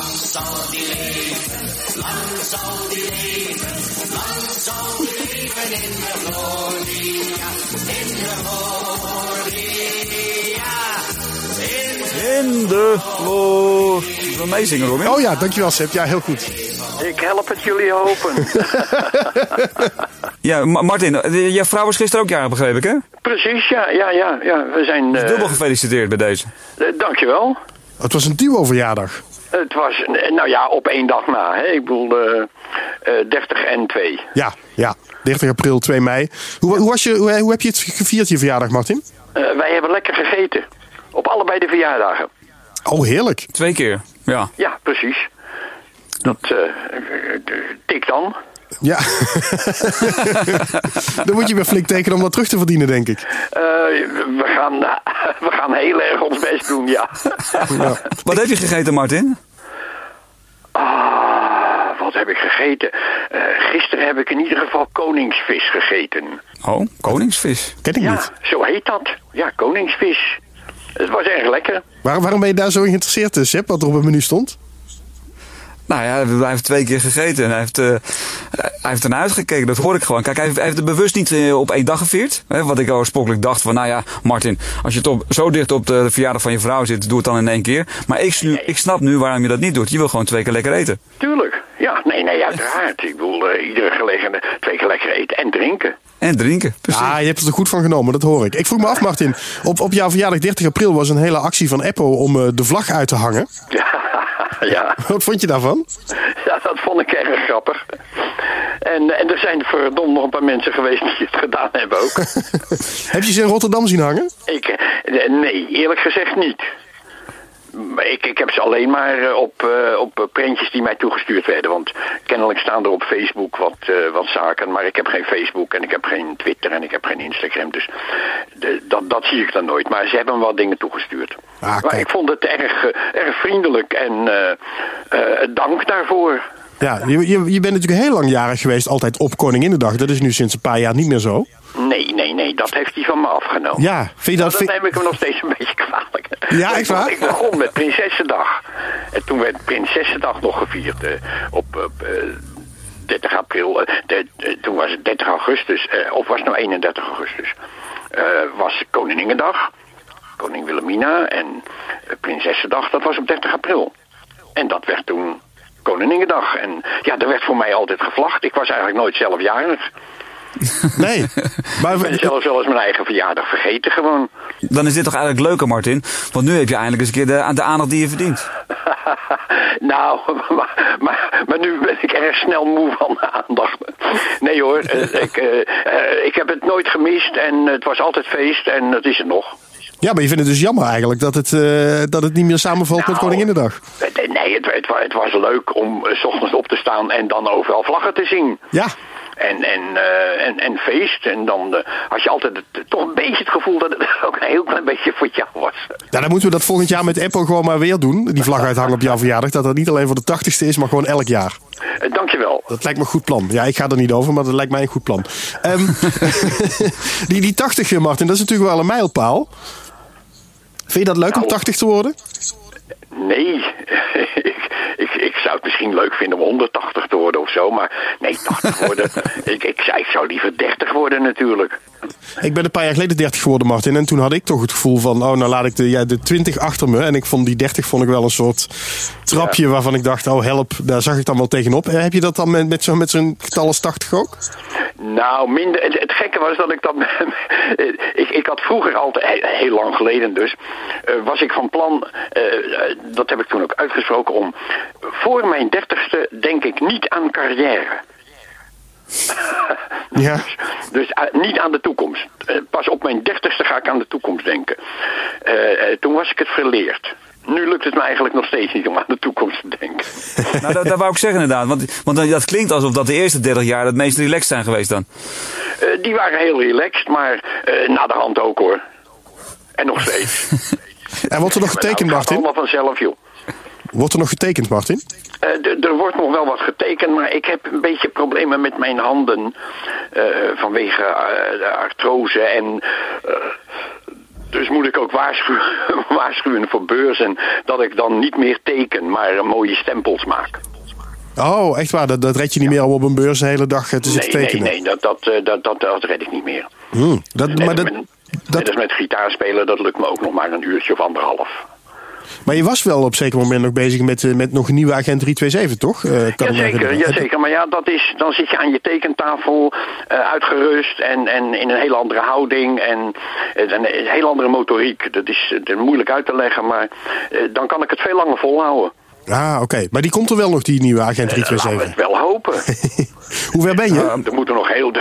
In de vloer. Je wil meezingen Robin? Oh ja, dankjewel Seb. Ja, heel goed. Ik help het jullie hopen. Ja, Ma- Martin, eh, jouw vrouw was gisteren ook jarig begreep ik hè? Precies, ja, ja, ja, ja. We zijn... eh, Dubbel gefeliciteerd bij deze. eh, dankjewel. Het was een duo-verjaardag. Het was, nou ja, op één dag na. Hè. Ik bedoel, eh, eh, 30 en 2. Ja, ja. 30 april, 2 mei. Hoe, hoe, was je, hoe, hoe heb je het gevierd, je verjaardag, Martin? Eh, wij hebben lekker gegeten. Op allebei de verjaardagen. Oh, heerlijk. Twee keer. Ja. Ja, precies. Dat eh, tik dan. Ja. Dan moet je weer flink tekenen om dat terug te verdienen, denk ik. Eh, we, gaan, we gaan heel erg ons best doen, ja. Wat heb je gegeten Martin? Ah, wat heb ik gegeten? Eh, gisteren heb ik in ieder geval koningsvis gegeten. Oh, koningsvis. Ken ik Ja, niet. zo heet dat. Ja, koningsvis. Het was erg lekker. Waar, waarom ben je daar zo in geïnteresseerd, eh, Seb, wat er op het menu stond? Nou ja, hij heeft twee keer gegeten en hij heeft, eh, hij heeft ernaar uitgekeken. Dat hoor ik gewoon. Kijk, hij heeft, hij heeft het bewust niet eh, op één dag gevierd. Hè, wat ik oorspronkelijk dacht van, nou ja, Martin, als je toch zo dicht op de verjaardag van je vrouw zit, doe het dan in één keer. Maar ik, nu, ik snap nu waarom je dat niet doet. Je wil gewoon twee keer lekker eten. Tuurlijk. Ja, nee, nee, uiteraard. Ik bedoel, eh, iedere gelegenheid twee keer lekker eten en drinken. En drinken. Precies. Ja, je hebt er goed van genomen, dat hoor ik. Ik vroeg me af, Martin. Op, op jouw verjaardag 30 april was een hele actie van Eppo om eh, de vlag uit te hangen. Ja, ja. Wat vond je daarvan? ja, dat vond ik erg grappig. En, en er zijn verdomd nog een paar mensen geweest die het gedaan hebben ook. Heb je ze in Rotterdam zien hangen? ik, eh, nee, eerlijk gezegd niet. Ik, ik heb ze alleen maar eh, op, eh, op eh, prentjes die mij toegestuurd werden. Want kennelijk staan er op Facebook wat, wat zaken. Maar ik heb geen Facebook en ik heb geen Twitter en ik heb geen Instagram. Dus de, dat, dat zie ik dan nooit. Maar ze hebben me wat dingen toegestuurd. Ah, maar ik vond het erg, erg vriendelijk en dank daarvoor. Ja, je, je, bent natuurlijk heel lang jarig geweest, altijd op Koninginnedag. Dat is nu sinds een paar jaar niet meer zo. Dat heeft hij van me afgenomen. Ja, vind je dat... Nou, dat neem ik hem nog steeds een beetje kwalijk. Ja, echt waar? Ik begon met Prinsessendag. En toen werd Prinsessendag nog gevierd eh, op, op eh, 30 april. eh, de- de- toen was het 30 augustus, eh, of was het nou 31 augustus? eh, was Koninginnedag, Koningin Wilhelmina en Prinsessendag, dat was op 30 april. En dat werd toen Koninginnedag. En ja, er werd voor mij altijd gevlacht. Ik was eigenlijk nooit zelf jarig. Nee. Maar, Ik ben zelfs wel eens mijn eigen verjaardag vergeten gewoon. Dan is dit toch eigenlijk leuker, Martin? Want nu heb je eindelijk eens een keer de, de aandacht die je verdient. nou, maar, maar, maar nu ben ik erg snel moe van de aandacht. Nee hoor, eh, ik, eh, eh, ik heb het nooit gemist en het was altijd feest en dat is het nog. ja, maar je vindt het dus jammer eigenlijk dat het, eh, dat het niet meer samenvalt met Nou, Koninginnedag. het- Nee, het, het, het was leuk om s ochtends op te staan en dan overal vlaggen te zien. Ja, En, en, eh, en, en feest. En dan eh, had je altijd het, toch een beetje het gevoel dat het ook een heel klein beetje voor jou was. nou, dan moeten we dat volgend jaar met Apple gewoon maar weer doen. Die vlag uithangen op jouw verjaardag. Dat dat niet alleen voor de 80ste is, maar gewoon elk jaar. Eh, dankjewel. Dat lijkt me een goed plan. Ja, ik ga er niet over, maar dat lijkt mij een goed plan. Ehm, die, die 80, Martin, dat is natuurlijk wel een mijlpaal. Vind je dat leuk om Nou. 80 te worden? Nee, ik, ik, ik zou het misschien leuk vinden om 180 te worden of zo, maar nee, 80 worden. ik, ik, ik zou liever 30 worden natuurlijk. Ik ben een paar jaar geleden 30 geworden, Martin. En toen had ik toch het gevoel van, oh, nou laat ik de, ja, de 20 achter me. En ik vond die 30 vond ik wel een soort trapje waarvan ik dacht, oh help, daar zag ik dan wel tegenop. Eh, Heb je dat dan met, met zo'n met zo'n getal als 80 ook? Nou, minder. Het, het gekke was dat ik dat. ik, ik had vroeger altijd, he- heel lang geleden dus, eh, was ik van plan, eh, dat heb ik toen ook uitgesproken, om voor mijn dertigste denk ik niet aan carrière. Ja. Dus eh, niet aan de toekomst. Eh, pas op mijn dertigste ga ik aan de toekomst denken. Eh, toen was ik het verleerd. Nu lukt het me eigenlijk nog steeds niet om aan de toekomst te denken. Nou, dat, dat wou ik zeggen inderdaad. Want, want dat klinkt alsof dat de eerste 30 jaar het meest relaxed zijn geweest dan. Die waren heel relaxed, maar eh na de hand ook hoor. En nog steeds. En wordt er nog getekend, nou, gaat Martin? allemaal vanzelf, joh. Wordt er nog getekend, Martin? Eh, er wordt nog wel wat getekend, maar ik heb een beetje problemen met mijn handen. eh, vanwege eh, de artrose en. dus moet ik ook waarschuwen, waarschuwen voor beurzen dat ik dan niet meer teken, maar mooie stempels maak. Oh, echt waar? Dat, dat red je niet meer om op een beurs de hele dag te Nee, zitten nee, tekenen? nee, dat, dat, dat, dat, dat red ik niet meer. Hmm, dat, maar, dat, met, dat, net als met gitaarspelen, dat lukt me ook nog maar een uurtje of anderhalf. Maar je was wel op zeker moment nog bezig met, eh, met nog een nieuwe agent 327, toch? Eh, kan ik me Jazeker. Maar ja, dat is, dan zit je aan je tekentafel eh, uitgerust en, en in een hele andere houding en eh, een, een heel andere motoriek. Dat is, eh, moeilijk uit te leggen, maar eh, dan kan ik het veel langer volhouden. Ah, oké. Maar die komt er wel nog, die nieuwe agent Eh, laten we 327. het wel hopen. Hoe ver ben je? er moeten nog heel...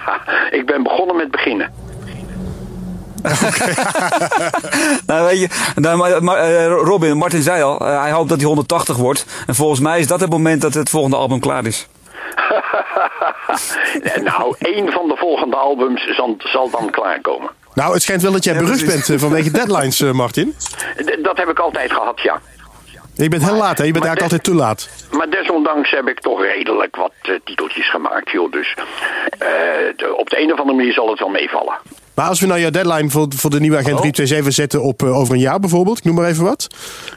ik ben begonnen met beginnen. Nou, weet je, nou, maar, maar, eh, Robin, Martin zei al, eh, hij hoopt dat hij 180 wordt. En volgens mij is dat het moment dat het volgende album klaar is. Nou, één van de volgende albums zal, zal dan klaarkomen. Nou, het schijnt wel dat jij Ja, precies. bent eh, vanwege deadlines, Martin. D- dat heb ik altijd gehad, ja. Je bent heel laat, hè? Je bent Maar eigenlijk altijd te laat. Maar desondanks heb ik toch redelijk wat titeltjes gemaakt, joh. Dus eh, de- op de een of andere manier zal het wel meevallen. Maar als we nou jouw deadline voor, voor de nieuwe agent Oh. 327 zetten op eh, over een jaar bijbedoel, ik noem maar even wat.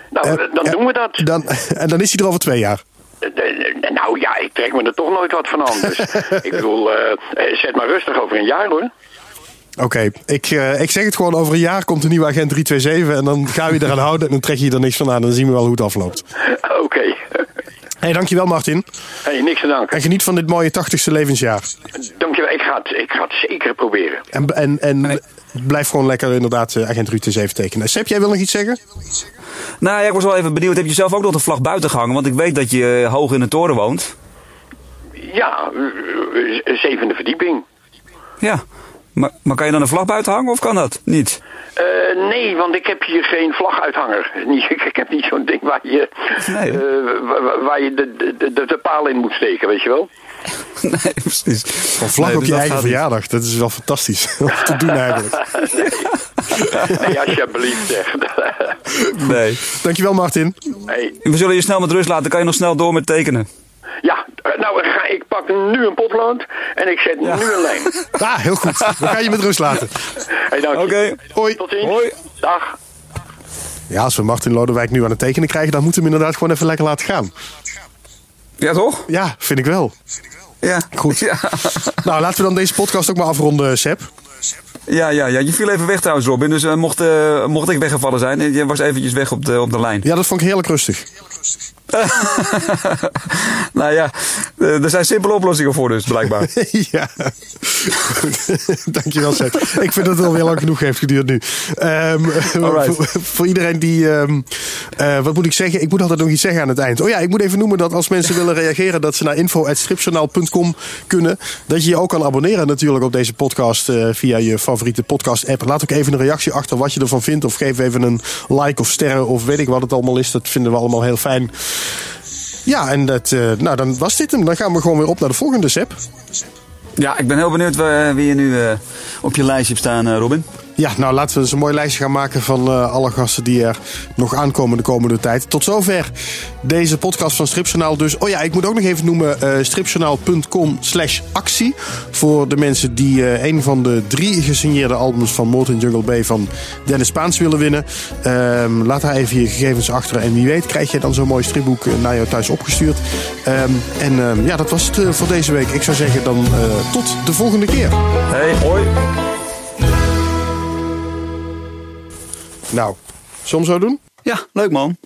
Nou, Eh, dan ja, doen we dat. Dan, en dan is hij er over twee jaar. Eh, eh, nou ja, ik trek me er toch nooit wat van aan. Dus ik bedoel, eh, eh, zet maar rustig over een jaar hoor. Oké, ik, eh, ik zeg het gewoon, over een jaar komt de nieuwe agent 327 en dan ga je eraan houden en dan trek je er niks van aan. Dan zien we wel hoe het afloopt. Oké. Hey, dankjewel Martin. Hey, niks te danken. En geniet van dit mooie 80ste levensjaar. Dankjewel, ik ga, het, ik ga het zeker proberen. En, en, en blijf gewoon lekker inderdaad eh, agent 327 tekenen. Seb, jij wil nog iets zeggen? Nou ja, ik was wel even benieuwd. Heb je zelf ook nog de vlag buiten gehangen? Want ik weet dat je eh, hoog in de toren woont. Ja, eh, zevende verdieping. Ja. Maar, maar kan je dan een vlag buiten hangen of kan dat niet? Eh, nee, want ik heb hier geen vlaguithanger. Niet- Ik, heb niet zo'n ding waar je, Nee. eh, wa- wa- waar je de, de, de, de paal in moet steken, weet je wel? nee, precies. Van vlag Nee, op dus je eigen niet. verjaardag. Dat is wel fantastisch om te doen eigenlijk. Nee, alsjeblieft zeg. Nee. Dankjewel Martin. hey, We zullen je snel met rust laten. Kan je nog snel door met tekenen? ja, nou ga, ik pak nu een potlood en ik zet nu een lijn. Ah, heel goed. We gaan je met rust laten. Hey. Oké. Hoi. Tot ziens. Hoi. Dag. Ja, als we Martin Lodewijk nu aan het tekenen krijgen, dan moeten we hem inderdaad gewoon even lekker laten gaan. Ja, toch? Ja, vind ik wel. Ja. Goed. Ja. Nou, laten we dan deze podcast ook maar afronden, Seb. Ja, ja, ja. Je viel even weg trouwens, Robin. Dus eh, mocht, eh, mocht ik weggevallen zijn, eh, je was eventjes weg op de, op de lijn. Ja, dat vond ik heerlijk rustig. nou ja, eh, er zijn simpele oplossingen voor dus, blijkbaar. ja. Dankjewel, Seb. Ik vind dat het alweer lang genoeg heeft geduurd nu. Ehm, voor, voor iedereen die... ehm, eh, wat moet ik zeggen? Ik moet altijd nog iets zeggen aan het eind. Oh ja, ik moet even noemen dat als mensen willen reageren... dat ze naar info.stripjournaal.com kunnen. Dat je je ook kan abonneren natuurlijk op deze podcast... eh, via je favoriete podcast-app. Laat ook even een reactie achter wat je ervan vindt. Of geef even een like of sterren of weet ik wat het allemaal is. Dat vinden we allemaal heel fijn. Ja, en dat, eh, nou, dan was dit hem. Dan gaan we gewoon weer op naar de volgende, Seb. Ja, ik ben heel benieuwd eh, wie je nu eh, op je lijstje hebt staan, Robin. Ja, nou laten we eens een mooi lijstje gaan maken van uh, alle gasten die er nog aankomen de komende tijd. Tot zover deze podcast van Stripjournaal. Dus, oh ja, ik moet ook nog even noemen uh, stripjournaal.com slash actie. Voor de mensen die uh, een van de drie gesigneerde albums van Moord Jungle Bay van Dennis Spaans willen winnen. Um, laat daar even je gegevens achter. En wie weet krijg je dan zo'n mooi stripboek naar jou thuis opgestuurd. Um, en um, ja, dat was het voor deze week. Ik zou zeggen dan tot de volgende keer. Hey, hoi. Nou, soms zo doen? Ja, leuk man.